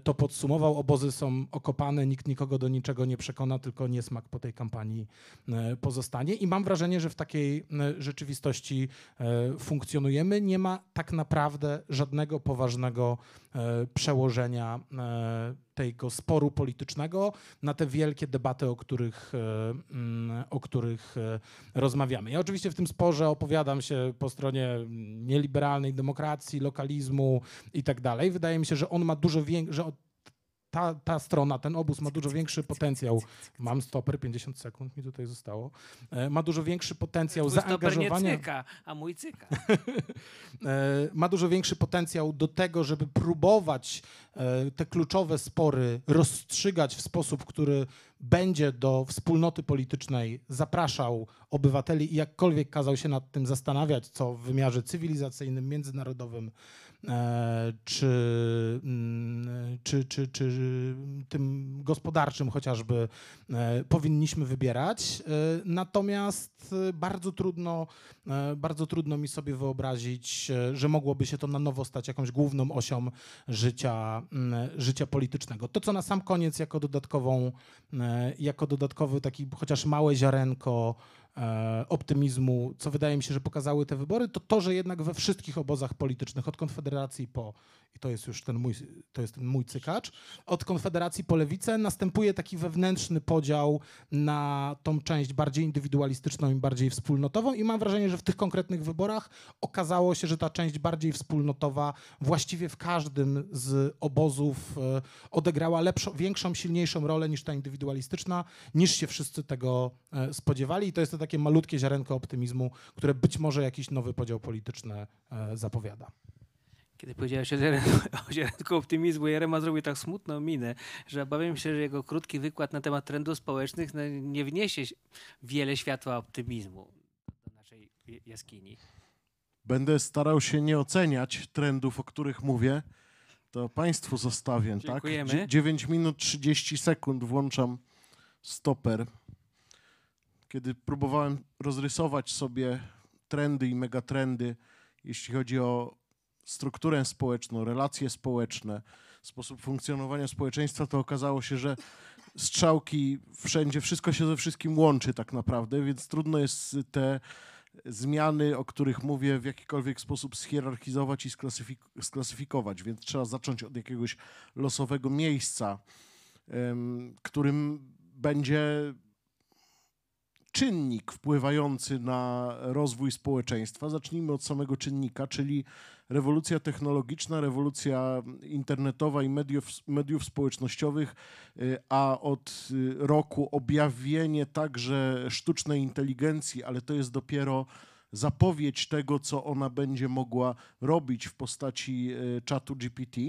to podsumował. Obozy są okopane, nikt nikogo do niczego nie przekona, tylko niesmak po tej kampanii e, pozostanie. I mam wrażenie, że w takiej e, rzeczywistości e, funkcjonujemy. Nie ma tak naprawdę żadnego poważnego e, przełożenia e, tego sporu politycznego na te wielkie debaty, o których, e, mm, o których e, rozmawiamy. Ja oczywiście w tym sporze opowiadam się po stronie nieliberalnej demokracji, lokalizmu i tak dalej. Wydaje mi się, że on ma dużo większe, że ta, ta strona, ten obóz ma dużo większy potencjał. Mam stoper, 50 sekund mi tutaj zostało. E, Ma dużo większy potencjał Twój stoper nie zaangażowania. cyka, a mój cyka. e, ma dużo większy potencjał do tego, żeby próbować e, te kluczowe spory rozstrzygać w sposób, który będzie do wspólnoty politycznej zapraszał obywateli i jakkolwiek kazał się nad tym zastanawiać, co w wymiarze cywilizacyjnym, międzynarodowym czy, mm, czy, czy, czy tym gospodarczym chociażby e, powinniśmy wybierać. E, Natomiast e, bardzo trudno, e, bardzo trudno mi sobie wyobrazić, e, że mogłoby się to na nowo stać jakąś główną osią życia, mm, życia politycznego. To, co na sam koniec jako dodatkową, e, jako dodatkowy taki chociaż małe ziarenko e, optymizmu, co wydaje mi się, że pokazały te wybory, to to, że jednak we wszystkich obozach politycznych, od Konfederacji po, i to jest już ten mój, to jest mój cykacz, od Konfederacji po lewicę następuje taki wewnętrzny podział na tą część bardziej indywidualistyczną i bardziej wspólnotową. I mam wrażenie, że w tych konkretnych wyborach okazało się, że ta część bardziej wspólnotowa właściwie w każdym z obozów e, odegrała lepszą, większą, silniejszą rolę niż ta indywidualistyczna, niż się wszyscy tego e, spodziewali. I to jest to takie malutkie ziarenko optymizmu, które być może jakiś nowy podział polityczny e, zapowiada. Kiedy powiedziałeś o ziaren- o ziarenku optymizmu, Jerema zrobił tak smutną minę, że obawiam się, że jego krótki wykład na temat trendów społecznych no, nie wniesie wiele światła optymizmu do naszej jaskini. Będę starał się nie oceniać trendów, o których mówię. To Państwu zostawię, Dziękujemy. tak? Dzie- 9 minut 30 sekund włączam stoper. Kiedy próbowałem rozrysować sobie trendy i megatrendy, jeśli chodzi o strukturę społeczną, relacje społeczne, sposób funkcjonowania społeczeństwa, to okazało się, że strzałki wszędzie, wszystko się ze wszystkim łączy tak naprawdę, więc trudno jest te zmiany, o których mówię, w jakikolwiek sposób schierarchizować i sklasyfik- sklasyfikować, więc trzeba zacząć od jakiegoś losowego miejsca, którym będzie czynnik wpływający na rozwój społeczeństwa. Zacznijmy od samego czynnika, czyli rewolucja technologiczna, rewolucja internetowa i mediów, mediów społecznościowych, y, a od y, roku objawienie także sztucznej inteligencji, ale to jest dopiero zapowiedź tego, co ona będzie mogła robić w postaci y, czatu GPT.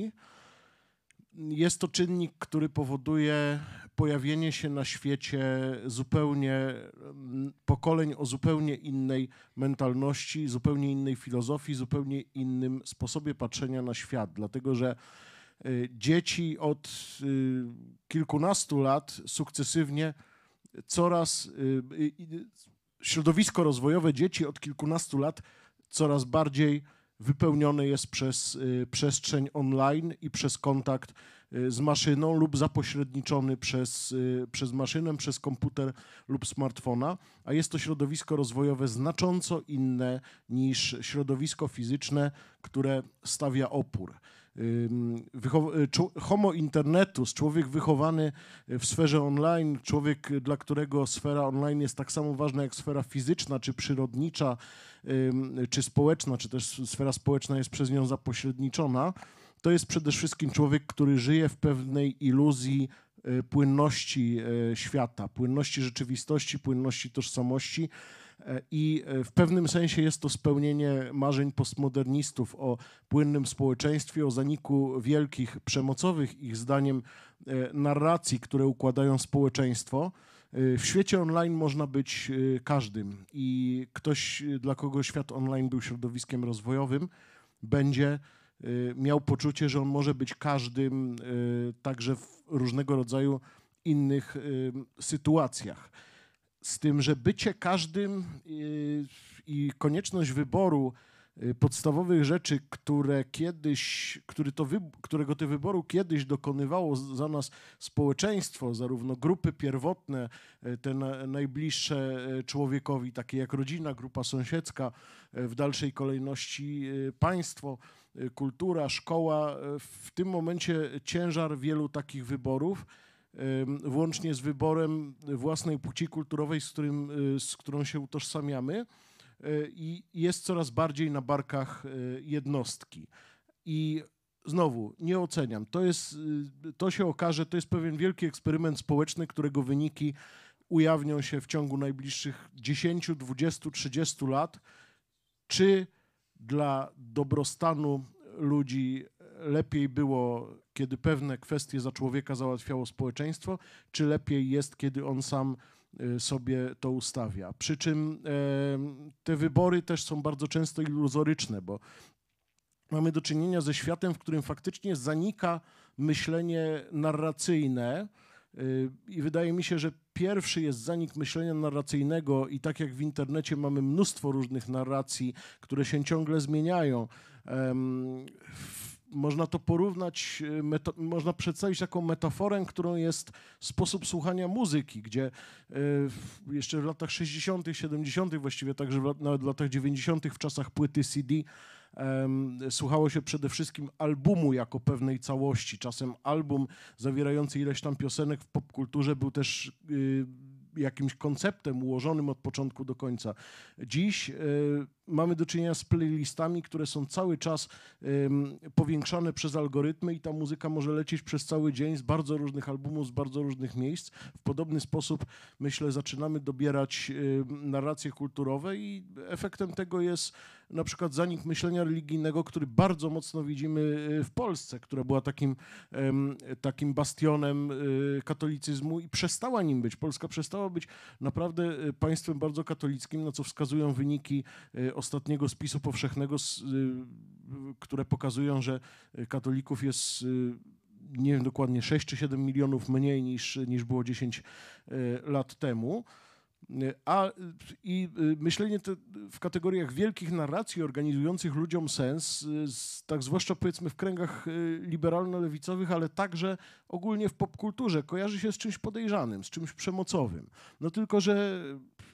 Jest to czynnik, który powoduje pojawienie się na świecie zupełnie mm, pokoleń o zupełnie innej mentalności, zupełnie innej filozofii, zupełnie innym sposobie patrzenia na świat. Dlatego, że y, dzieci od y, kilkunastu lat sukcesywnie coraz y, środowisko rozwojowe dzieci od kilkunastu lat coraz bardziej wypełnione jest przez przestrzeń online i przez kontakt z maszyną lub zapośredniczony przez, y, przez maszynę, przez komputer lub smartfona, a jest to środowisko rozwojowe znacząco inne niż środowisko fizyczne, które stawia opór. Y, Homo internetus, człowiek wychowany w sferze online, człowiek, dla którego sfera online jest tak samo ważna jak sfera fizyczna czy przyrodnicza, czy społeczna, czy też sfera społeczna jest przez nią zapośredniczona, to jest przede wszystkim człowiek, który żyje w pewnej iluzji y, płynności y, świata, płynności rzeczywistości, płynności tożsamości. E, I e, w pewnym sensie jest to spełnienie marzeń postmodernistów o płynnym społeczeństwie, o zaniku wielkich przemocowych, ich zdaniem, e, narracji, które układają społeczeństwo. E, W świecie online można być e, każdym i ktoś, e, dla kogo świat online był środowiskiem rozwojowym, będzie e, miał poczucie, że on może być każdym e, także w różnego rodzaju innych e, sytuacjach. Z tym, że bycie każdym y, i konieczność wyboru y, podstawowych rzeczy, które kiedyś, który to którego to wyboru kiedyś dokonywało za nas społeczeństwo, zarówno grupy pierwotne, y, te na, najbliższe y, człowiekowi, takie jak rodzina, grupa sąsiedzka, y, w dalszej kolejności y, państwo, y, kultura, szkoła. y, W tym momencie ciężar wielu takich wyborów włącznie z wyborem własnej płci kulturowej, z, którym, y, z którą się utożsamiamy, y, i jest coraz bardziej na barkach jednostki. I znowu nie oceniam. To, jest, to się okaże, to jest pewien wielki eksperyment społeczny, którego wyniki ujawnią się w ciągu najbliższych 10, 20, 30 lat. Czy dla dobrostanu ludzi lepiej było, kiedy pewne kwestie za człowieka załatwiało społeczeństwo, czy lepiej jest, kiedy on sam y, sobie to ustawia. Przy czym te wybory też są bardzo często iluzoryczne, bo mamy do czynienia ze światem, w którym faktycznie zanika myślenie narracyjne. y, I wydaje mi się, że pierwszy jest zanik myślenia narracyjnego, i tak jak w internecie mamy mnóstwo różnych narracji, które się ciągle zmieniają. w- Można to porównać, y, meto, można przedstawić taką metaforę, którą jest sposób słuchania muzyki, gdzie y, jeszcze w latach 60., 70., właściwie także w, nawet w latach 90., w czasach płyty CD, słuchało się przede wszystkim albumu jako pewnej całości. Czasem album zawierający ileś tam piosenek w popkulturze był też y, jakimś konceptem ułożonym od początku do końca. Dziś y, mamy do czynienia z playlistami, które są cały czas powiększane przez algorytmy i ta muzyka może lecieć przez cały dzień z bardzo różnych albumów, z bardzo różnych miejsc. W podobny sposób, myślę, zaczynamy dobierać narracje kulturowe i efektem tego jest na przykład zanik myślenia religijnego, który bardzo mocno widzimy y, w Polsce, która była takim, takim bastionem y, katolicyzmu i przestała nim być. Polska przestała być naprawdę y, państwem bardzo katolickim, na co wskazują wyniki ostatniego spisu powszechnego, y, które pokazują, że katolików jest y, nie wiem dokładnie 6 czy 7 milionów mniej niż, niż było 10 y, lat temu. Y, A y, i myślenie w kategoriach wielkich narracji organizujących ludziom sens, tak zwłaszcza powiedzmy w kręgach liberalno-lewicowych, ale także ogólnie w popkulturze, kojarzy się z czymś podejrzanym, z czymś przemocowym. No tylko, że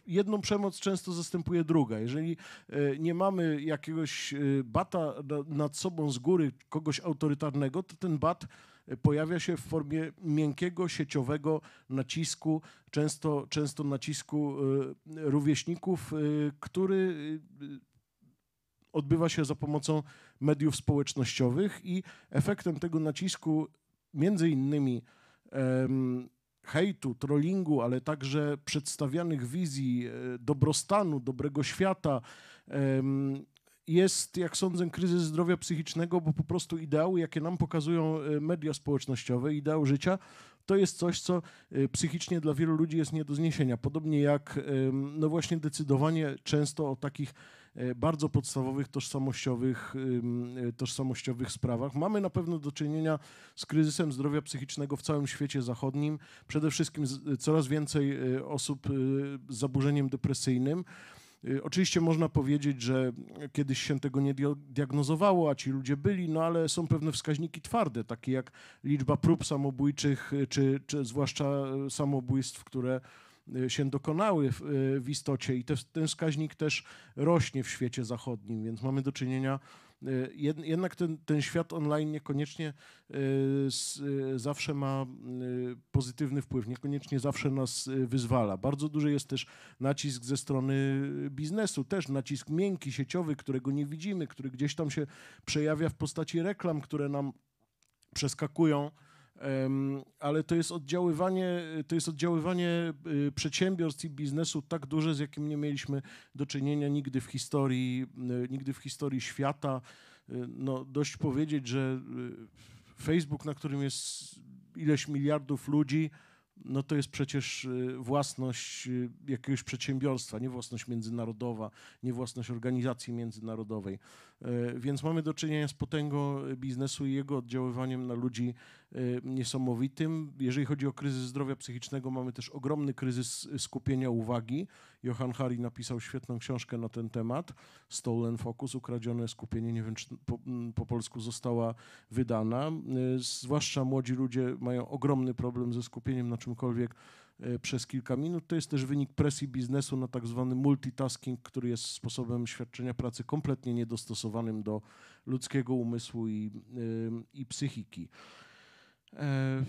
jedną przemoc często zastępuje druga. Jeżeli e, nie mamy jakiegoś e, bata na- nad sobą z góry, kogoś autorytarnego, to ten bat e, pojawia się w formie miękkiego, sieciowego nacisku, często, często nacisku rówieśników, który odbywa się za pomocą mediów społecznościowych i efektem tego nacisku między innymi hejtu, trollingu, ale także przedstawianych wizji e, dobrostanu, dobrego świata jest, jak sądzę, kryzys zdrowia psychicznego, bo po prostu ideały, jakie nam pokazują e, media społecznościowe, ideał życia, to jest coś, co e, psychicznie dla wielu ludzi jest nie do zniesienia. Podobnie jak, no właśnie, decydowanie często o takich bardzo podstawowych, tożsamościowych, e, tożsamościowych sprawach. Mamy na pewno do czynienia z kryzysem zdrowia psychicznego w całym świecie zachodnim. Przede wszystkim z, coraz więcej e, osób e, z zaburzeniem depresyjnym. Oczywiście można powiedzieć, że kiedyś się tego nie diagnozowało, a ci ludzie byli, no ale są pewne wskaźniki twarde, takie jak liczba prób samobójczych, czy, czy zwłaszcza samobójstw, które się dokonały w, y, w istocie i te, ten wskaźnik też rośnie w świecie zachodnim, więc mamy do czynienia y, jed, jednak ten, ten świat online niekoniecznie y, y, zawsze ma y, pozytywny wpływ, niekoniecznie zawsze nas y, wyzwala. Bardzo duży jest też nacisk ze strony biznesu, też nacisk miękki, sieciowy, którego nie widzimy, który gdzieś tam się przejawia w postaci reklam, które nam przeskakują. Ale to jest oddziaływanie, to jest oddziaływanie y, przedsiębiorstw i biznesu tak duże, z jakim nie mieliśmy do czynienia nigdy w historii, y, nigdy w historii świata. Y, No, dość powiedzieć, że Facebook, na którym jest ileś miliardów ludzi, no to jest przecież własność jakiegoś przedsiębiorstwa, nie własność międzynarodowa, nie własność organizacji międzynarodowej. E, Więc mamy do czynienia z potęgą biznesu i jego oddziaływaniem na ludzi e, niesamowitym. Jeżeli chodzi o kryzys zdrowia psychicznego, mamy też ogromny kryzys skupienia uwagi. Johan Hari napisał świetną książkę na ten temat. Stolen Focus, ukradzione skupienie, nie wiem czy po, m, po polsku została wydana. E, Zwłaszcza młodzi ludzie mają ogromny problem ze skupieniem na czymkolwiek przez kilka minut. To jest też wynik presji biznesu na tak zwany multitasking, który jest sposobem świadczenia pracy kompletnie niedostosowanym do ludzkiego umysłu i, y, i psychiki. E,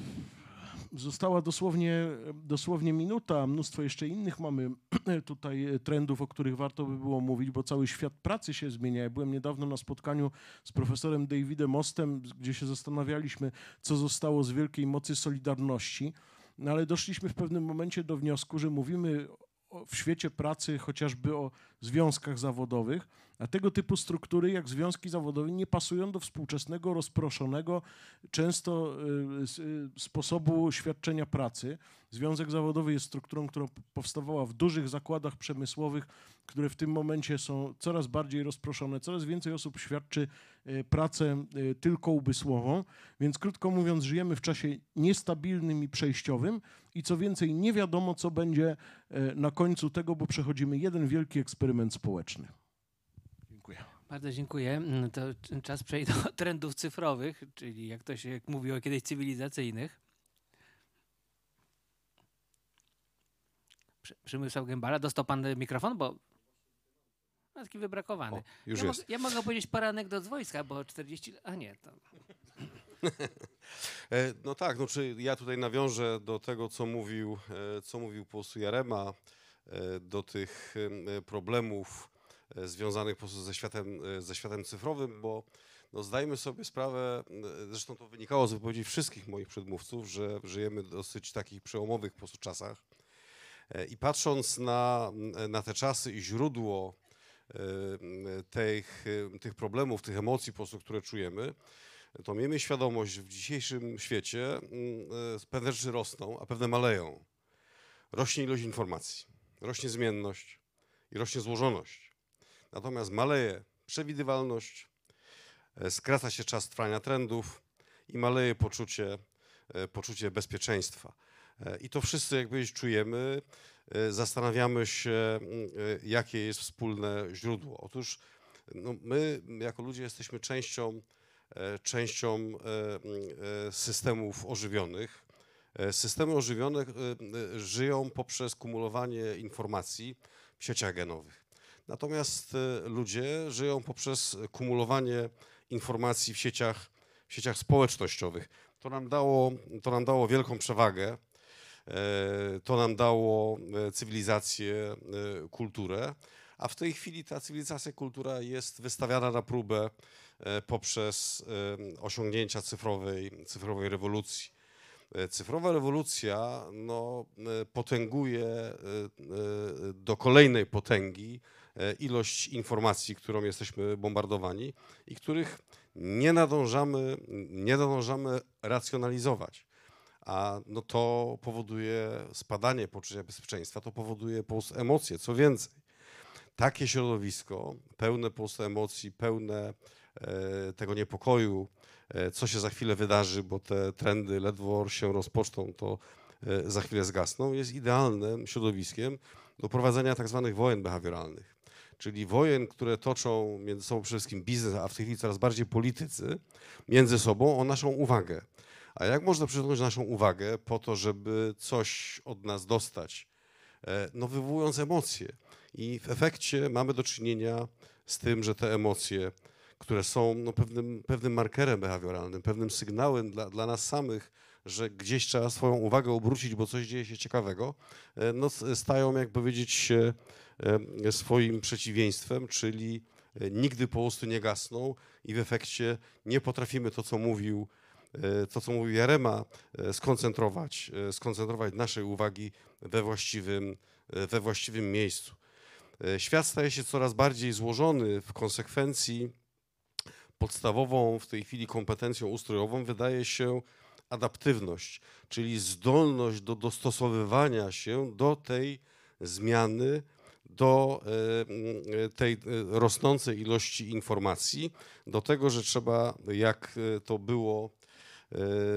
Została dosłownie, dosłownie minuta, mnóstwo jeszcze innych mamy tutaj trendów, o których warto by było mówić, bo cały świat pracy się zmienia. Ja byłem niedawno na spotkaniu z profesorem Davidem Ostem, gdzie się zastanawialiśmy, co zostało z wielkiej mocy Solidarności, no ale doszliśmy w pewnym momencie do wniosku, że mówimy w świecie pracy chociażby o związkach zawodowych, a tego typu struktury jak związki zawodowe nie pasują do współczesnego, rozproszonego, często y, y, sposobu świadczenia pracy. Związek zawodowy jest strukturą, która powstawała w dużych zakładach przemysłowych, które w tym momencie są coraz bardziej rozproszone, coraz więcej osób świadczy y, pracę tylko umysłową, więc krótko mówiąc, żyjemy w czasie niestabilnym i przejściowym i co więcej, nie wiadomo, co będzie na końcu tego, bo przechodzimy jeden wielki eksperyment społeczny. Bardzo dziękuję. Mm, To czas przejść do trendów cyfrowych, czyli jak to się jak mówiło kiedyś cywilizacyjnych. Przemysław Gębala, dostał pan mikrofon, bo taki wybrakowany. O, już ja, jest. Mogę, ja mogę powiedzieć parę anegdot z wojska, bo 40... lat- A nie, to... E, No tak, no czy ja tutaj nawiążę do tego, co mówił, e, co mówił po prostu Jarema, e, do tych problemów związanych po prostu ze światem, e, ze światem cyfrowym, bo no zdajmy sobie sprawę, e, zresztą to wynikało z wypowiedzi wszystkich moich przedmówców, że żyjemy w dosyć takich przełomowych po prostu czasach. E, I patrząc na, na te czasy i źródło e, tych, e, tych problemów, tych emocji po prostu, które czujemy, to miejmy świadomość, w dzisiejszym świecie mm, e, pewne rzeczy rosną, a pewne maleją. Rośnie ilość informacji, rośnie zmienność i rośnie złożoność. Natomiast maleje przewidywalność, e, skraca się czas trwania trendów i maleje poczucie, e, poczucie bezpieczeństwa. E, I to wszyscy jakby czujemy, e, zastanawiamy się, jakie jest wspólne źródło. Otóż no, my jako ludzie jesteśmy częścią częścią systemów ożywionych. Systemy ożywione żyją poprzez kumulowanie informacji w sieciach genowych. Natomiast e, ludzie żyją poprzez kumulowanie informacji w sieciach, w sieciach społecznościowych. To nam dało, to nam dało wielką przewagę. E, To nam dało e, cywilizację, kulturę, a w tej chwili ta cywilizacja, kultura jest wystawiana na próbę poprzez osiągnięcia cyfrowej, cyfrowej rewolucji. Cyfrowa rewolucja no, potęguje do kolejnej potęgi ilość informacji, którą jesteśmy bombardowani i których nie nadążamy, nie nadążamy racjonalizować. A no to powoduje spadanie poczucia bezpieczeństwa, to powoduje po prostu emocje. Co więcej, takie środowisko, pełne po prostu emocji, pełne e, tego niepokoju, e, co się za chwilę wydarzy, bo te trendy ledwo się rozpoczną, to e, za chwilę zgasną, jest idealnym środowiskiem do prowadzenia tak zwanych wojen behawioralnych. Czyli wojen, które toczą między sobą przede wszystkim biznes, a w tej chwili coraz bardziej politycy, między sobą o naszą uwagę. A jak można przyciągnąć naszą uwagę po to, żeby coś od nas dostać? E, No wywołując emocje. I w efekcie mamy do czynienia z tym, że te emocje, które są no, pewnym, pewnym markerem behawioralnym, pewnym sygnałem dla, dla nas samych, że gdzieś trzeba swoją uwagę obrócić, bo coś dzieje się ciekawego, e, no, stają, jak powiedzieć, swoim przeciwieństwem, czyli e, nigdy po prostu nie gasną i w efekcie nie potrafimy to, co mówił e, to, co mówił Jarema, e, skoncentrować, e, skoncentrować naszej uwagi we właściwym, e, we właściwym miejscu. E, Świat staje się coraz bardziej złożony. W konsekwencji podstawową w tej chwili kompetencją ustrojową wydaje się adaptywność, czyli zdolność do dostosowywania się do tej zmiany, do e, e, tej e, rosnącej ilości informacji, do tego, że trzeba, jak to było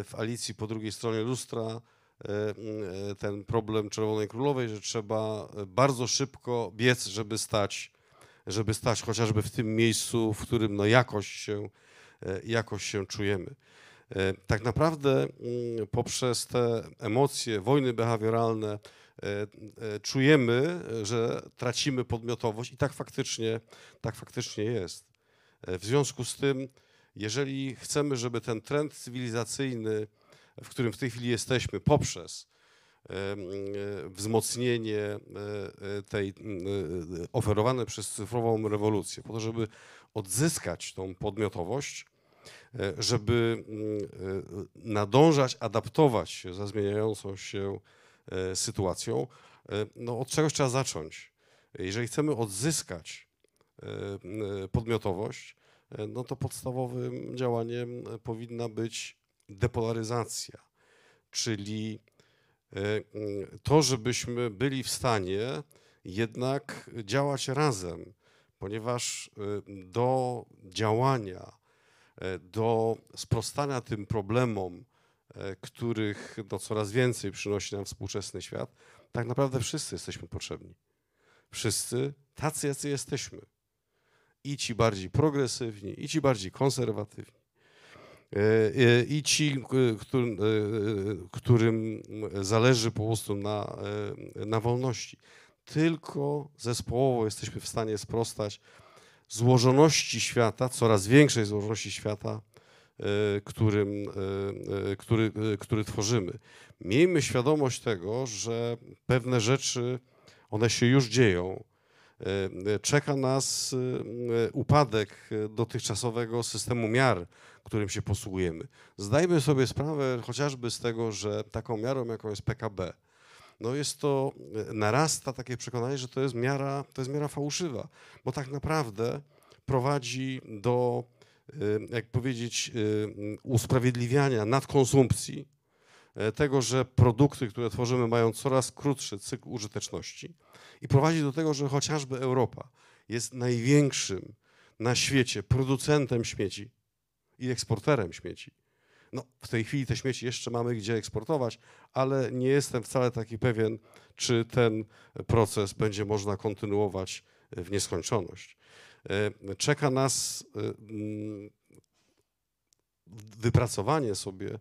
w Alicji po drugiej stronie lustra, ten problem Czerwonej Królowej, że trzeba bardzo szybko biec, żeby stać, żeby stać chociażby w tym miejscu, w którym no jakoś się, jakoś się czujemy. Tak naprawdę poprzez te emocje, wojny behawioralne czujemy, że tracimy podmiotowość i tak faktycznie, tak faktycznie jest. E, W związku z tym, jeżeli chcemy, żeby ten trend cywilizacyjny w którym w tej chwili jesteśmy poprzez e, wzmocnienie e, e, tej m, e, oferowane przez cyfrową rewolucję, po to, żeby odzyskać tą podmiotowość, e, żeby e, nadążać, adaptować się za zmieniającą się e, sytuacją, e, no od czegoś trzeba zacząć. Jeżeli chcemy odzyskać e, e, podmiotowość, e, no to podstawowym działaniem e, powinna być depolaryzacja, czyli e, mm, to, żebyśmy byli w stanie jednak działać razem, ponieważ e, do działania, e, do sprostania tym problemom, e, których no, coraz więcej przynosi nam współczesny świat, tak naprawdę wszyscy jesteśmy potrzebni. Wszyscy tacy, jacy jesteśmy. I ci bardziej progresywni, i ci bardziej konserwatywni. E, e, I ci, którym, e, którym zależy po prostu na, e, na wolności. Tylko zespołowo jesteśmy w stanie sprostać złożoności świata, coraz większej złożoności świata, e, którym, e, e, który, e, który tworzymy. Miejmy świadomość tego, że pewne rzeczy, one się już dzieją. E, Czeka nas e, upadek e, dotychczasowego systemu miar, którym się posługujemy. Zdajmy sobie sprawę chociażby z tego, że taką miarą, jaką jest PKB, no jest to, e, narasta takie przekonanie, że to jest miara, to jest miara fałszywa, bo tak naprawdę prowadzi do, e, jak powiedzieć, e, usprawiedliwiania nadkonsumpcji, tego, że produkty, które tworzymy, mają coraz krótszy cykl użyteczności i prowadzi do tego, że chociażby Europa jest największym na świecie producentem śmieci i eksporterem śmieci. No, w tej chwili te śmieci jeszcze mamy gdzie eksportować, ale nie jestem wcale taki pewien, czy ten proces będzie można kontynuować w nieskończoność. E, Czeka nas e, mm, wypracowanie sobie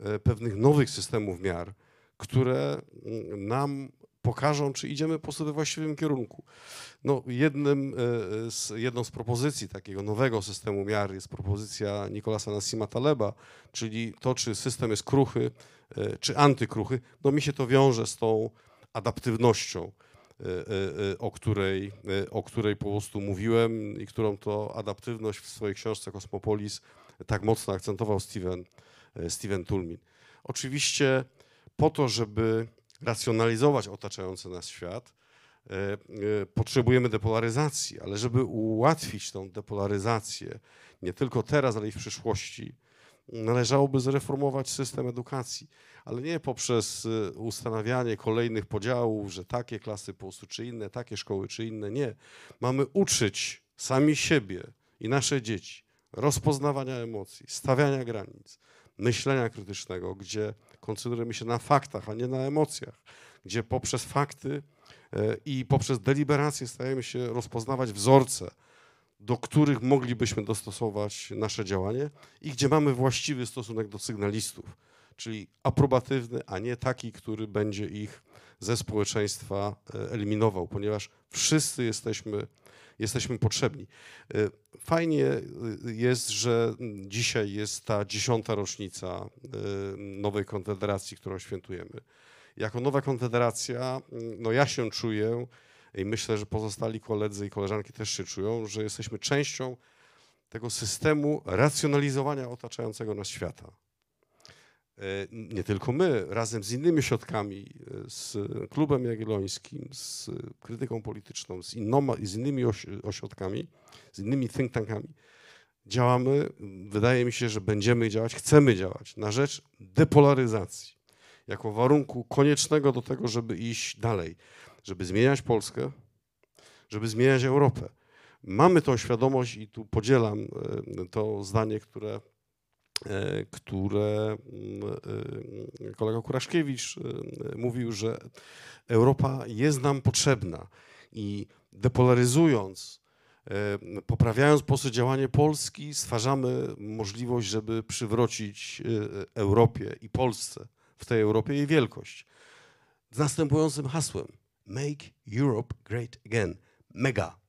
e, pewnych nowych systemów miar, które mm, nam pokażą, czy idziemy po prostu we właściwym kierunku. No, jednym, z, jedną z propozycji takiego nowego systemu miar jest propozycja Nikolasa Nassima Taleba, czyli to, czy system jest kruchy, czy antykruchy. No mi się to wiąże z tą adaptywnością, o której, e, o której po prostu mówiłem i którą to adaptywność w swojej książce Kosmopolis tak mocno akcentował Steven, e, Steven Tulmin. Oczywiście po to, żeby racjonalizować otaczający nas świat, e, e, potrzebujemy depolaryzacji, ale żeby ułatwić tą depolaryzację nie tylko teraz, ale i w przyszłości, należałoby zreformować system edukacji, ale nie poprzez e, ustanawianie kolejnych podziałów, że takie klasy prostu czy inne, takie szkoły czy inne. Nie. Mamy uczyć sami siebie i nasze dzieci rozpoznawania emocji, stawiania granic, myślenia krytycznego, gdzie koncentrujemy się na faktach, a nie na emocjach, gdzie poprzez fakty e, i poprzez deliberację stajemy się rozpoznawać wzorce, do których moglibyśmy dostosować nasze działanie i gdzie mamy właściwy stosunek do sygnalistów, czyli aprobatywny, a nie taki, który będzie ich ze społeczeństwa e, eliminował, ponieważ wszyscy jesteśmy, jesteśmy potrzebni. E, Fajnie e, jest, że dzisiaj jest ta dziesiąta rocznica nowej konfederacji, którą świętujemy. Jako nowa konfederacja, no ja się czuję i myślę, że pozostali koledzy i koleżanki też się czują, że jesteśmy częścią tego systemu racjonalizowania otaczającego nas świata. E, Nie tylko my, razem z innymi ośrodkami, e, z Klubem Jagiellońskim, z krytyką polityczną, z, innoma, z innymi oś- ośrodkami, z innymi think tankami, działamy, wydaje mi się, że będziemy działać, chcemy działać na rzecz depolaryzacji, jako warunku koniecznego do tego, żeby iść dalej, żeby zmieniać Polskę, żeby zmieniać Europę. Mamy tą świadomość i tu podzielam e, to zdanie, które, e, które mm, e, kolega Kuraszkiewicz mówił, że Europa jest nam potrzebna i depolaryzując, poprawiając sposób działania Polski, stwarzamy możliwość, żeby przywrócić Europie i Polsce w tej Europie jej wielkość. Z następującym hasłem Make Europe Great Again. Mega.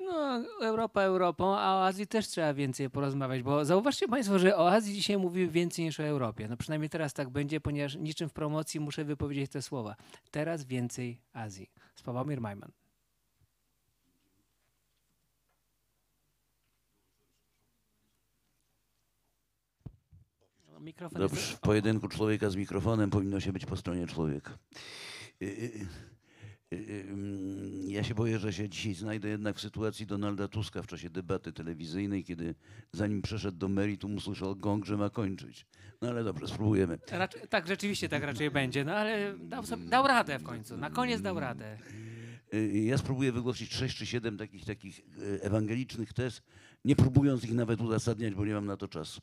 No, Europa Europą, a o Azji też trzeba więcej porozmawiać, bo zauważcie Państwo, że o Azji dzisiaj mówimy więcej niż o Europie. No przynajmniej teraz tak będzie, ponieważ niczym w promocji muszę wypowiedzieć te słowa. Teraz więcej Azji. Sławomir Majman. Mikrofon Dobrze, w pojedynku człowieka z mikrofonem powinno się być po stronie człowieka. Y, y, y, mm, Ja się boję, że się dzisiaj znajdę jednak w sytuacji Donalda Tuska w czasie debaty telewizyjnej, kiedy zanim przeszedł do meritum, usłyszał gong, że ma kończyć. No ale dobrze, spróbujemy. Tak, rzeczywiście tak raczej będzie, no ale dał, sobie, dał radę w końcu. Na koniec dał radę. Ja spróbuję wygłosić sześć czy siedem takich, takich ewangelicznych tez, nie próbując ich nawet uzasadniać, bo nie mam na to czasu.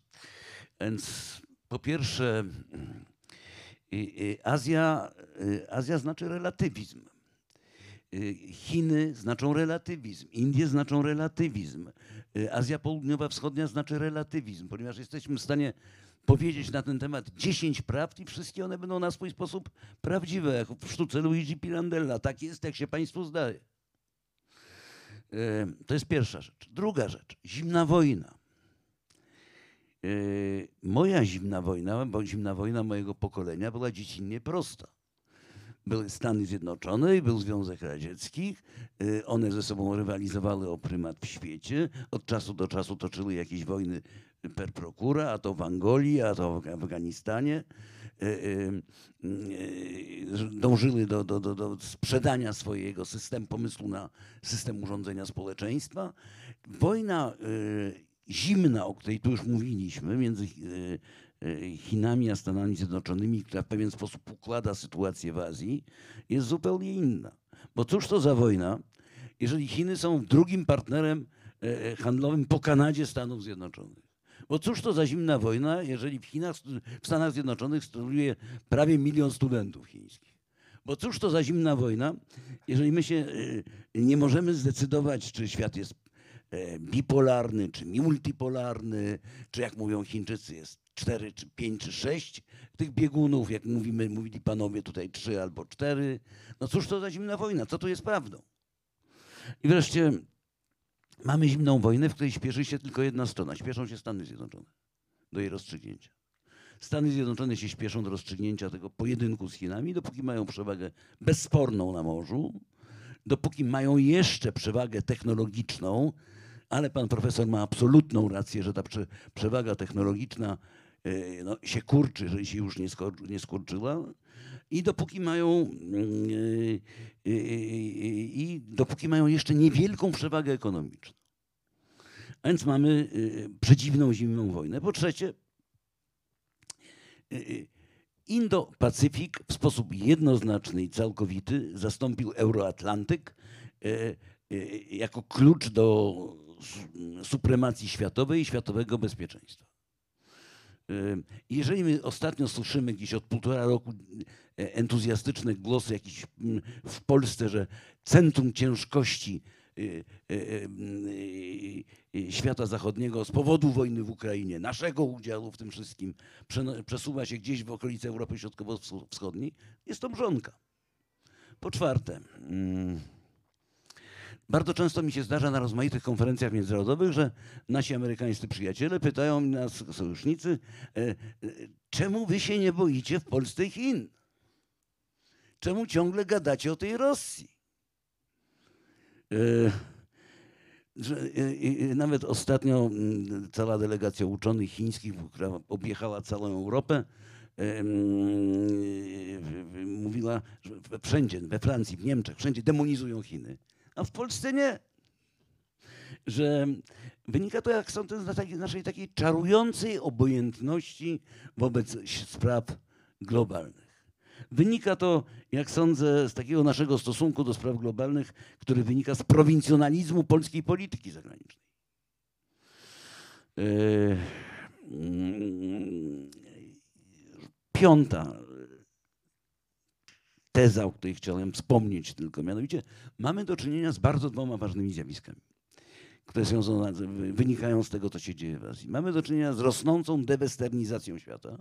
Więc po pierwsze, y, y, Azja, y, Azja znaczy relatywizm. Chiny znaczą relatywizm, Indie znaczą relatywizm, Azja Południowa-Wschodnia znaczy relatywizm, ponieważ jesteśmy w stanie powiedzieć na ten temat 10 prawd i wszystkie one będą na swój sposób prawdziwe, jak w sztuce Luigi Pirandella. Tak jest, jak się Państwu zdaje. To jest pierwsza rzecz. Druga rzecz, zimna wojna. Y, Moja zimna wojna, bo zimna wojna mojego pokolenia była dziecinnie prosta były Stany Zjednoczone i był Związek Radziecki. Y, One ze sobą rywalizowały o prymat w świecie. Od czasu do czasu toczyły jakieś wojny per procura, a to w Angolii, a to w Afganistanie. Y, y, y, Dążyły do, do, do, do sprzedania swojego systemu, pomysłu na system urządzenia społeczeństwa. Wojna zimna, o której tu już mówiliśmy, między y, y, Chinami a Stanami Zjednoczonymi, która w pewien sposób układa sytuację w Azji, jest zupełnie inna. Bo cóż to za wojna, jeżeli Chiny są drugim partnerem e, handlowym po Kanadzie Stanów Zjednoczonych? Bo cóż to za zimna wojna, jeżeli w Chinach, w Stanach Zjednoczonych studiuje prawie milion studentów chińskich? Bo cóż to za zimna wojna, jeżeli my się e, nie możemy zdecydować, czy świat jest e, bipolarny, czy multipolarny, czy jak mówią Chińczycy, jest cztery, czy pięć, czy sześć tych biegunów, jak mówimy, mówili panowie tutaj trzy albo cztery. No cóż to za zimna wojna? Co tu jest prawdą? I wreszcie mamy zimną wojnę, w której śpieszy się tylko jedna strona. Śpieszą się Stany Zjednoczone do jej rozstrzygnięcia. Stany Zjednoczone się śpieszą do rozstrzygnięcia tego pojedynku z Chinami, dopóki mają przewagę bezsporną na morzu, dopóki mają jeszcze przewagę technologiczną, ale pan profesor ma absolutną rację, że ta prze, przewaga technologiczna e, no, się kurczy, jeżeli się już nie, nie skurczyła. I dopóki mają mm, e, e, i dopóki mają jeszcze niewielką przewagę ekonomiczną. A więc mamy przedziwną zimną wojnę. Po trzecie, Indo-Pacyfik w sposób jednoznaczny i całkowity zastąpił Euroatlantyk jako klucz do supremacji światowej i światowego bezpieczeństwa. E, Jeżeli my ostatnio słyszymy gdzieś od półtora roku e, entuzjastyczne głosy jakiś w Polsce, że centrum ciężkości e, e, świata zachodniego z powodu wojny w Ukrainie, naszego udziału w tym wszystkim, przesuwa się gdzieś w okolice Europy Środkowo-Wschodniej, jest to mrzonka. Po czwarte, mm, bardzo często mi się zdarza na rozmaitych konferencjach międzynarodowych, że nasi amerykańscy przyjaciele pytają nas, sojusznicy, e, e, czemu wy się nie boicie w Polsce Chin? Czemu ciągle gadacie o tej Rosji? E, nawet ostatnio cała delegacja uczonych chińskich, która objechała całą Europę, mówiła, że wszędzie, we Francji, w Niemczech, wszędzie demonizują Chiny, a w Polsce nie. Że wynika to, jak sądzę, z naszej takiej czarującej obojętności wobec spraw globalnych. Wynika to, jak sądzę, z takiego naszego stosunku do spraw globalnych, który wynika z prowincjonalizmu polskiej polityki zagranicznej. E, mm, Piąta teza, o której chciałem wspomnieć tylko, mianowicie mamy do czynienia z bardzo dwoma ważnymi zjawiskami, które są, wynikają z tego, co się dzieje w Azji. Mamy do czynienia z rosnącą dewesternizacją świata,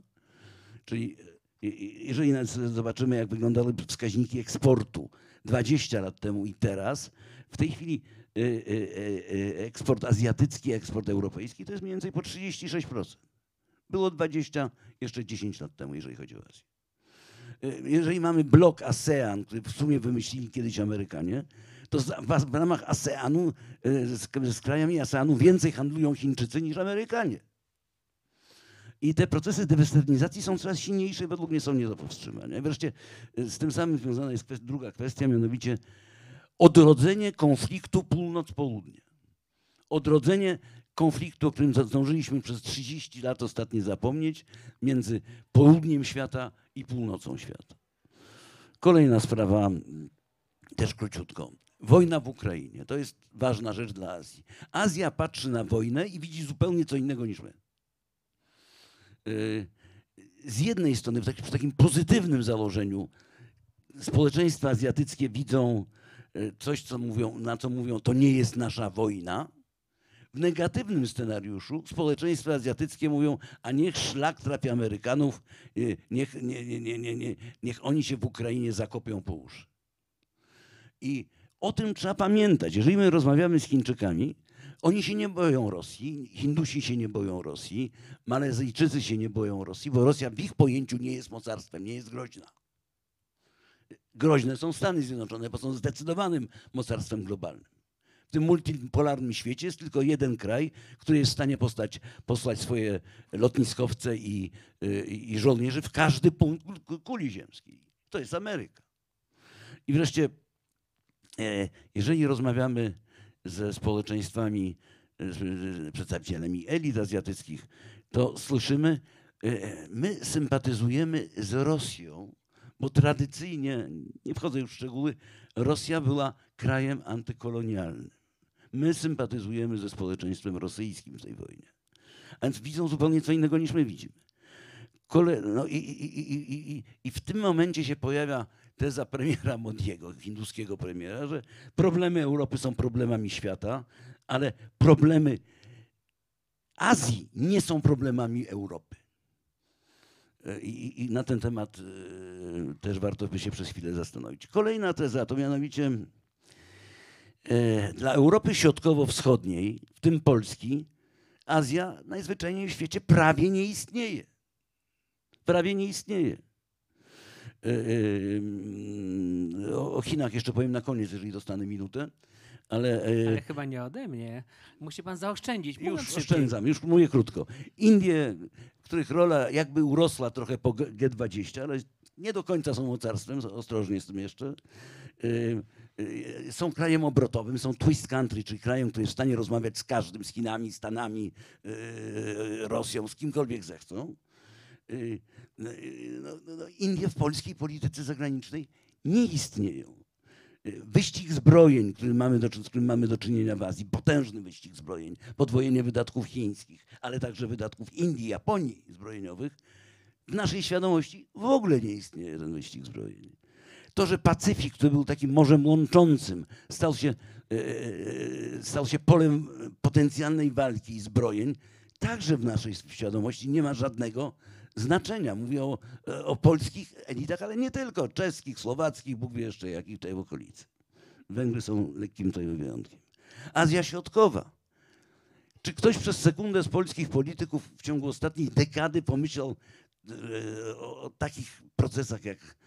czyli i- i- jeżeli zobaczymy, jak wyglądały wskaźniki eksportu 20 lat temu i teraz, w tej chwili y, eksport azjatycki, eksport europejski to jest mniej więcej po 36%. Było 20 jeszcze 10 lat temu, jeżeli chodzi o Azję. Y, Jeżeli mamy blok ASEAN, który w sumie wymyślili kiedyś Amerykanie, to w, ramach ASEANu, y, z, krajami ASEANu więcej handlują Chińczycy niż Amerykanie. I te procesy dewesternizacji są coraz silniejsze i według mnie są nie do powstrzymania. Wreszcie y, z tym samym związana jest kwest- druga kwestia, mianowicie odrodzenie konfliktu północ-południe. Odrodzenie konfliktu, o którym zdążyliśmy przez 30 lat ostatnio zapomnieć, między południem świata i północą świata. Kolejna sprawa, też króciutko. Wojna w Ukrainie to jest ważna rzecz dla Azji. Azja patrzy na wojnę i widzi zupełnie co innego niż my. Y, Z jednej strony, w takim, przy takim pozytywnym założeniu, społeczeństwa azjatyckie widzą y, coś, co mówią, na co mówią, to nie jest nasza wojna. W negatywnym scenariuszu społeczeństwa azjatyckie mówią, a niech szlak trafia Amerykanów, y, niech, nie, nie, nie, nie, nie, niech oni się w Ukrainie zakopią po uszy. I o tym trzeba pamiętać. Jeżeli my rozmawiamy z Chińczykami, oni się nie boją Rosji, Hindusi się nie boją Rosji, Malezyjczycy się nie boją Rosji, bo Rosja w ich pojęciu nie jest mocarstwem, nie jest groźna. Groźne są Stany Zjednoczone, bo są zdecydowanym mocarstwem globalnym. W tym multipolarnym świecie jest tylko jeden kraj, który jest w stanie postać, posłać swoje lotniskowce i, y, i żołnierzy w każdy punkt kul- kuli ziemskiej. To jest Ameryka. I wreszcie, e, jeżeli rozmawiamy ze społeczeństwami, z przedstawicielami elit azjatyckich, to słyszymy, e, my sympatyzujemy z Rosją, bo tradycyjnie, nie wchodzę już w szczegóły, Rosja była krajem antykolonialnym. My sympatyzujemy ze społeczeństwem rosyjskim w tej wojnie. A więc widzą zupełnie co innego niż my widzimy. Kole, no i, i, i, i, w tym momencie się pojawia teza premiera Modiego, hinduskiego premiera, że problemy Europy są problemami świata, ale problemy Azji nie są problemami Europy. I, i na ten temat e, też warto by się przez chwilę zastanowić. Kolejna teza to mianowicie dla Europy Środkowo-Wschodniej, w tym Polski, Azja najzwyczajniej w świecie prawie nie istnieje. Prawie nie istnieje. E, e, O Chinach jeszcze powiem na koniec, jeżeli dostanę minutę, ale, e, Ale chyba nie ode mnie. Musi pan zaoszczędzić. mówiąc już szybciej. oszczędzam, już mówię krótko. Indie, których rola jakby urosła trochę po G- G20, ale nie do końca są mocarstwem, ostrożnie z tym jeszcze. Y, y, Są krajem obrotowym, są twist country, czyli krajem, który jest w stanie rozmawiać z każdym, z Chinami, Stanami, y, Rosją, z kimkolwiek zechcą. No, no, no, no, Indie w polskiej polityce zagranicznej nie istnieją. Wyścig zbrojeń, który mamy do, z którym mamy do czynienia w Azji, potężny wyścig zbrojeń, podwojenie wydatków chińskich, ale także wydatków Indii, Japonii zbrojeniowych, w naszej świadomości w ogóle nie istnieje ten wyścig zbrojeń. To, że Pacyfik, który był takim morzem łączącym, stał się, e, e, stał się polem potencjalnej walki i zbrojeń, także w naszej świadomości nie ma żadnego znaczenia. Mówię o, o polskich elitach, ale nie tylko, czeskich, słowackich, Bóg wie jeszcze jakich tutaj w okolicy. Węgry są lekkim tutaj wyjątkiem. Azja Środkowa. Czy ktoś przez sekundę z polskich polityków w ciągu ostatniej dekady pomyślał e, o, o takich procesach jak e,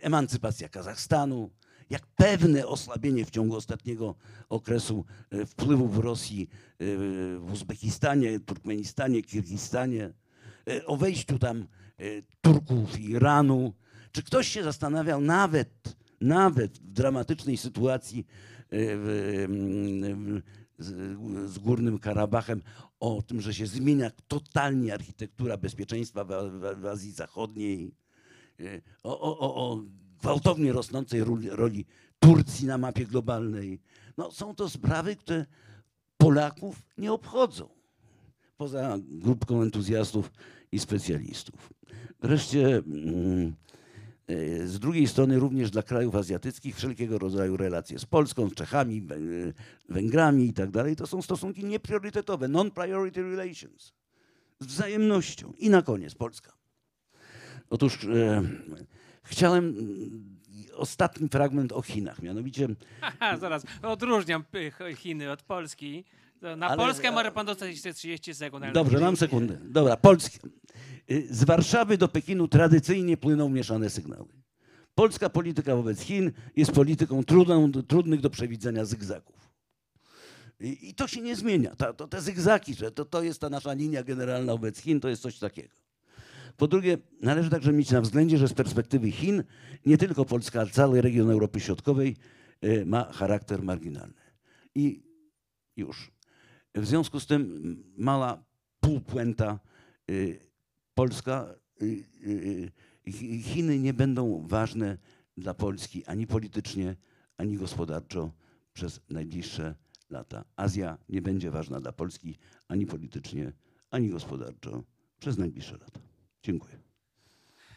emancypacja Kazachstanu, jak pewne osłabienie w ciągu ostatniego okresu e, wpływów Rosji e, w Uzbekistanie, Turkmenistanie, Kirgistanie, o wejściu tam Turków i Iranu. Czy ktoś się zastanawiał nawet, nawet w dramatycznej sytuacji mm, w, z, z Górnym Karabachem o tym, że się zmienia totalnie architektura bezpieczeństwa w, w, w Azji Zachodniej, o, o, o, o gwałtownie rosnącej roli, roli Turcji na mapie globalnej. No, są to sprawy, które Polaków nie obchodzą, poza grupką entuzjastów i specjalistów. Wreszcie mm, e, z drugiej strony również dla krajów azjatyckich wszelkiego rodzaju relacje z Polską, z Czechami, Wę- Węgrami i tak dalej, to są stosunki niepriorytetowe, non-priority relations, z wzajemnością. I na koniec Polska. Otóż e, chciałem mm, ostatni fragment o Chinach, mianowicie Aha, zaraz, odróżniam y, Chiny od Polski. Na Ale- Polskę może pan dostać jeszcze 30 sekund. Dobrze, mam sekundę. Dobra, Polski. Y, Z Warszawy do Pekinu tradycyjnie płyną mieszane sygnały. Polska polityka wobec Chin jest polityką trudną, trudnych do przewidzenia zygzaków. I, I to się nie zmienia. Ta, to, te zygzaki, że to, to jest ta nasza linia generalna wobec Chin, to jest coś takiego. Po drugie, należy także mieć na względzie, że z perspektywy Chin nie tylko Polska, ale cały region Europy Środkowej y, ma charakter marginalny. I już. W związku z tym mała półpuenta y, Polska, y, Chi- Chiny nie będą ważne dla Polski ani politycznie, ani gospodarczo przez najbliższe lata. Azja nie będzie ważna dla Polski ani politycznie, ani gospodarczo przez najbliższe lata. Dziękuję.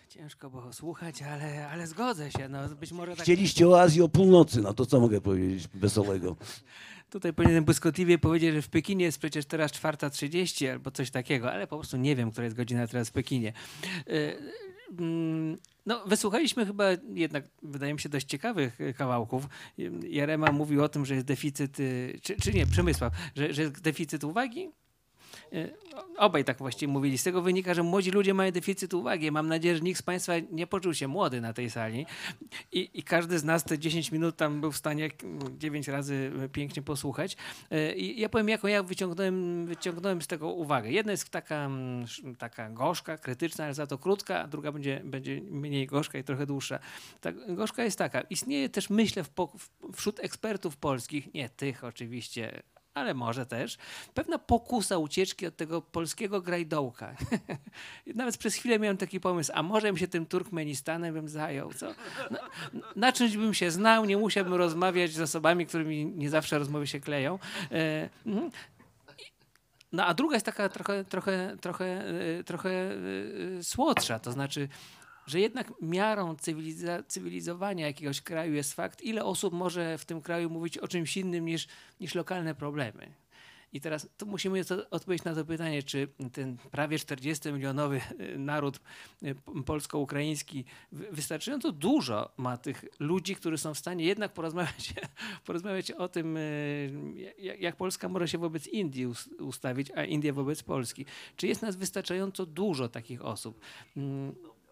Ciężko było słuchać, ale, ale zgodzę się. No, być może tak Chcieliście o Azji o północy, no to co mogę powiedzieć wesołego? Tutaj powinienem błyskotliwie powiedzieć, że w Pekinie jest przecież teraz 4.30 albo coś takiego, ale po prostu nie wiem, która jest godzina teraz w Pekinie. Y, mm, No, wysłuchaliśmy chyba jednak, wydaje mi się, dość ciekawych y, kawałków. Jarema mówił o tym, że jest deficyt, y, czy, czy nie, Przemysław, że, że jest deficyt uwagi. Y, Obaj tak właściwie mówili. Z tego wynika, że młodzi ludzie mają deficyt uwagi. Mam nadzieję, że nikt z Państwa nie poczuł się młody na tej sali. I, I każdy z nas te 10 minut tam był w stanie 9 razy pięknie posłuchać. E, I ja powiem, jaką ja wyciągnąłem, wyciągnąłem z tego uwagę. Jedna jest taka, mm, taka gorzka, krytyczna, ale za to krótka, a druga będzie, będzie mniej gorzka i trochę dłuższa. Ta gorzka jest taka. Istnieje też, myślę, w, wśród ekspertów polskich, nie tych oczywiście, ale może też, pewna pokusa ucieczki od tego polskiego grajdołka. Nawet przez chwilę miałem taki pomysł, a może bym się tym Turkmenistanem bym zajął, co? Na, na czymś bym się znał, nie musiałbym rozmawiać z osobami, którymi nie zawsze rozmowy się kleją. E, mhm. No a druga jest taka trochę, trochę, trochę, e, trochę e, słodsza, to znaczy, że jednak miarą cywiliza- cywilizowania jakiegoś kraju jest fakt, ile osób może w tym kraju mówić o czymś innym niż, niż lokalne problemy. I teraz tu musimy odpowiedzieć na to pytanie, czy ten prawie 40-milionowy e, naród p- polsko-ukraiński wy- wystarczająco dużo ma tych ludzi, którzy są w stanie jednak porozmawiać, porozmawiać o tym, e, jak, Polska może się wobec Indii us- ustawić, a India wobec Polski. Czy jest nas wystarczająco dużo takich osób?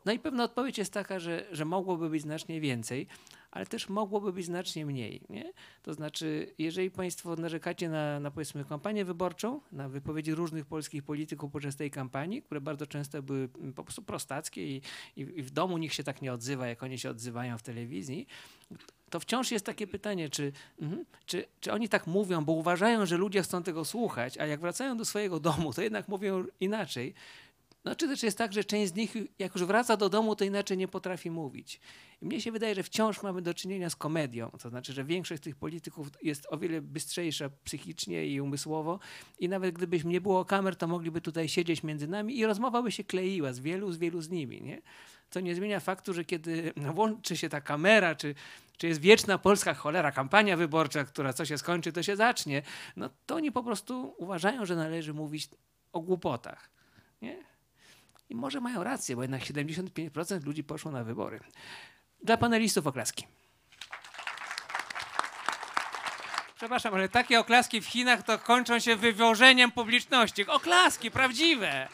No i pewna odpowiedź jest taka, że, że mogłoby być znacznie więcej, ale też mogłoby być znacznie mniej. Nie? To znaczy, jeżeli Państwo narzekacie na, na powiedzmy kampanię wyborczą, na wypowiedzi różnych polskich polityków podczas tej kampanii, które bardzo często były mm, po prostu prostackie i, i, i w domu nikt się tak nie odzywa, jak oni się odzywają w telewizji, to wciąż jest takie pytanie, czy, mhm, czy, czy oni tak mówią, bo uważają, że ludzie chcą tego słuchać, a jak wracają do swojego domu, to jednak mówią inaczej. No, czy też jest tak, że część z nich, jak już wraca do domu, to inaczej nie potrafi mówić. I mnie się wydaje, że wciąż mamy do czynienia z komedią. To znaczy, że większość tych polityków jest o wiele bystrzejsza psychicznie i umysłowo. I nawet gdybyśmy nie było kamer, to mogliby tutaj siedzieć między nami i rozmowa by się kleiła z wielu, z wielu z nimi. Nie? Co nie zmienia faktu, że kiedy włączy się ta kamera, czy, czy jest wieczna polska cholera, kampania wyborcza, która co się skończy, to się zacznie, no to oni po prostu uważają, że należy mówić o głupotach. Nie? I może mają rację, bo jednak 75% ludzi poszło na wybory. Dla panelistów oklaski. Przepraszam, ale takie oklaski w Chinach to kończą się wywożeniem publiczności. Oklaski prawdziwe.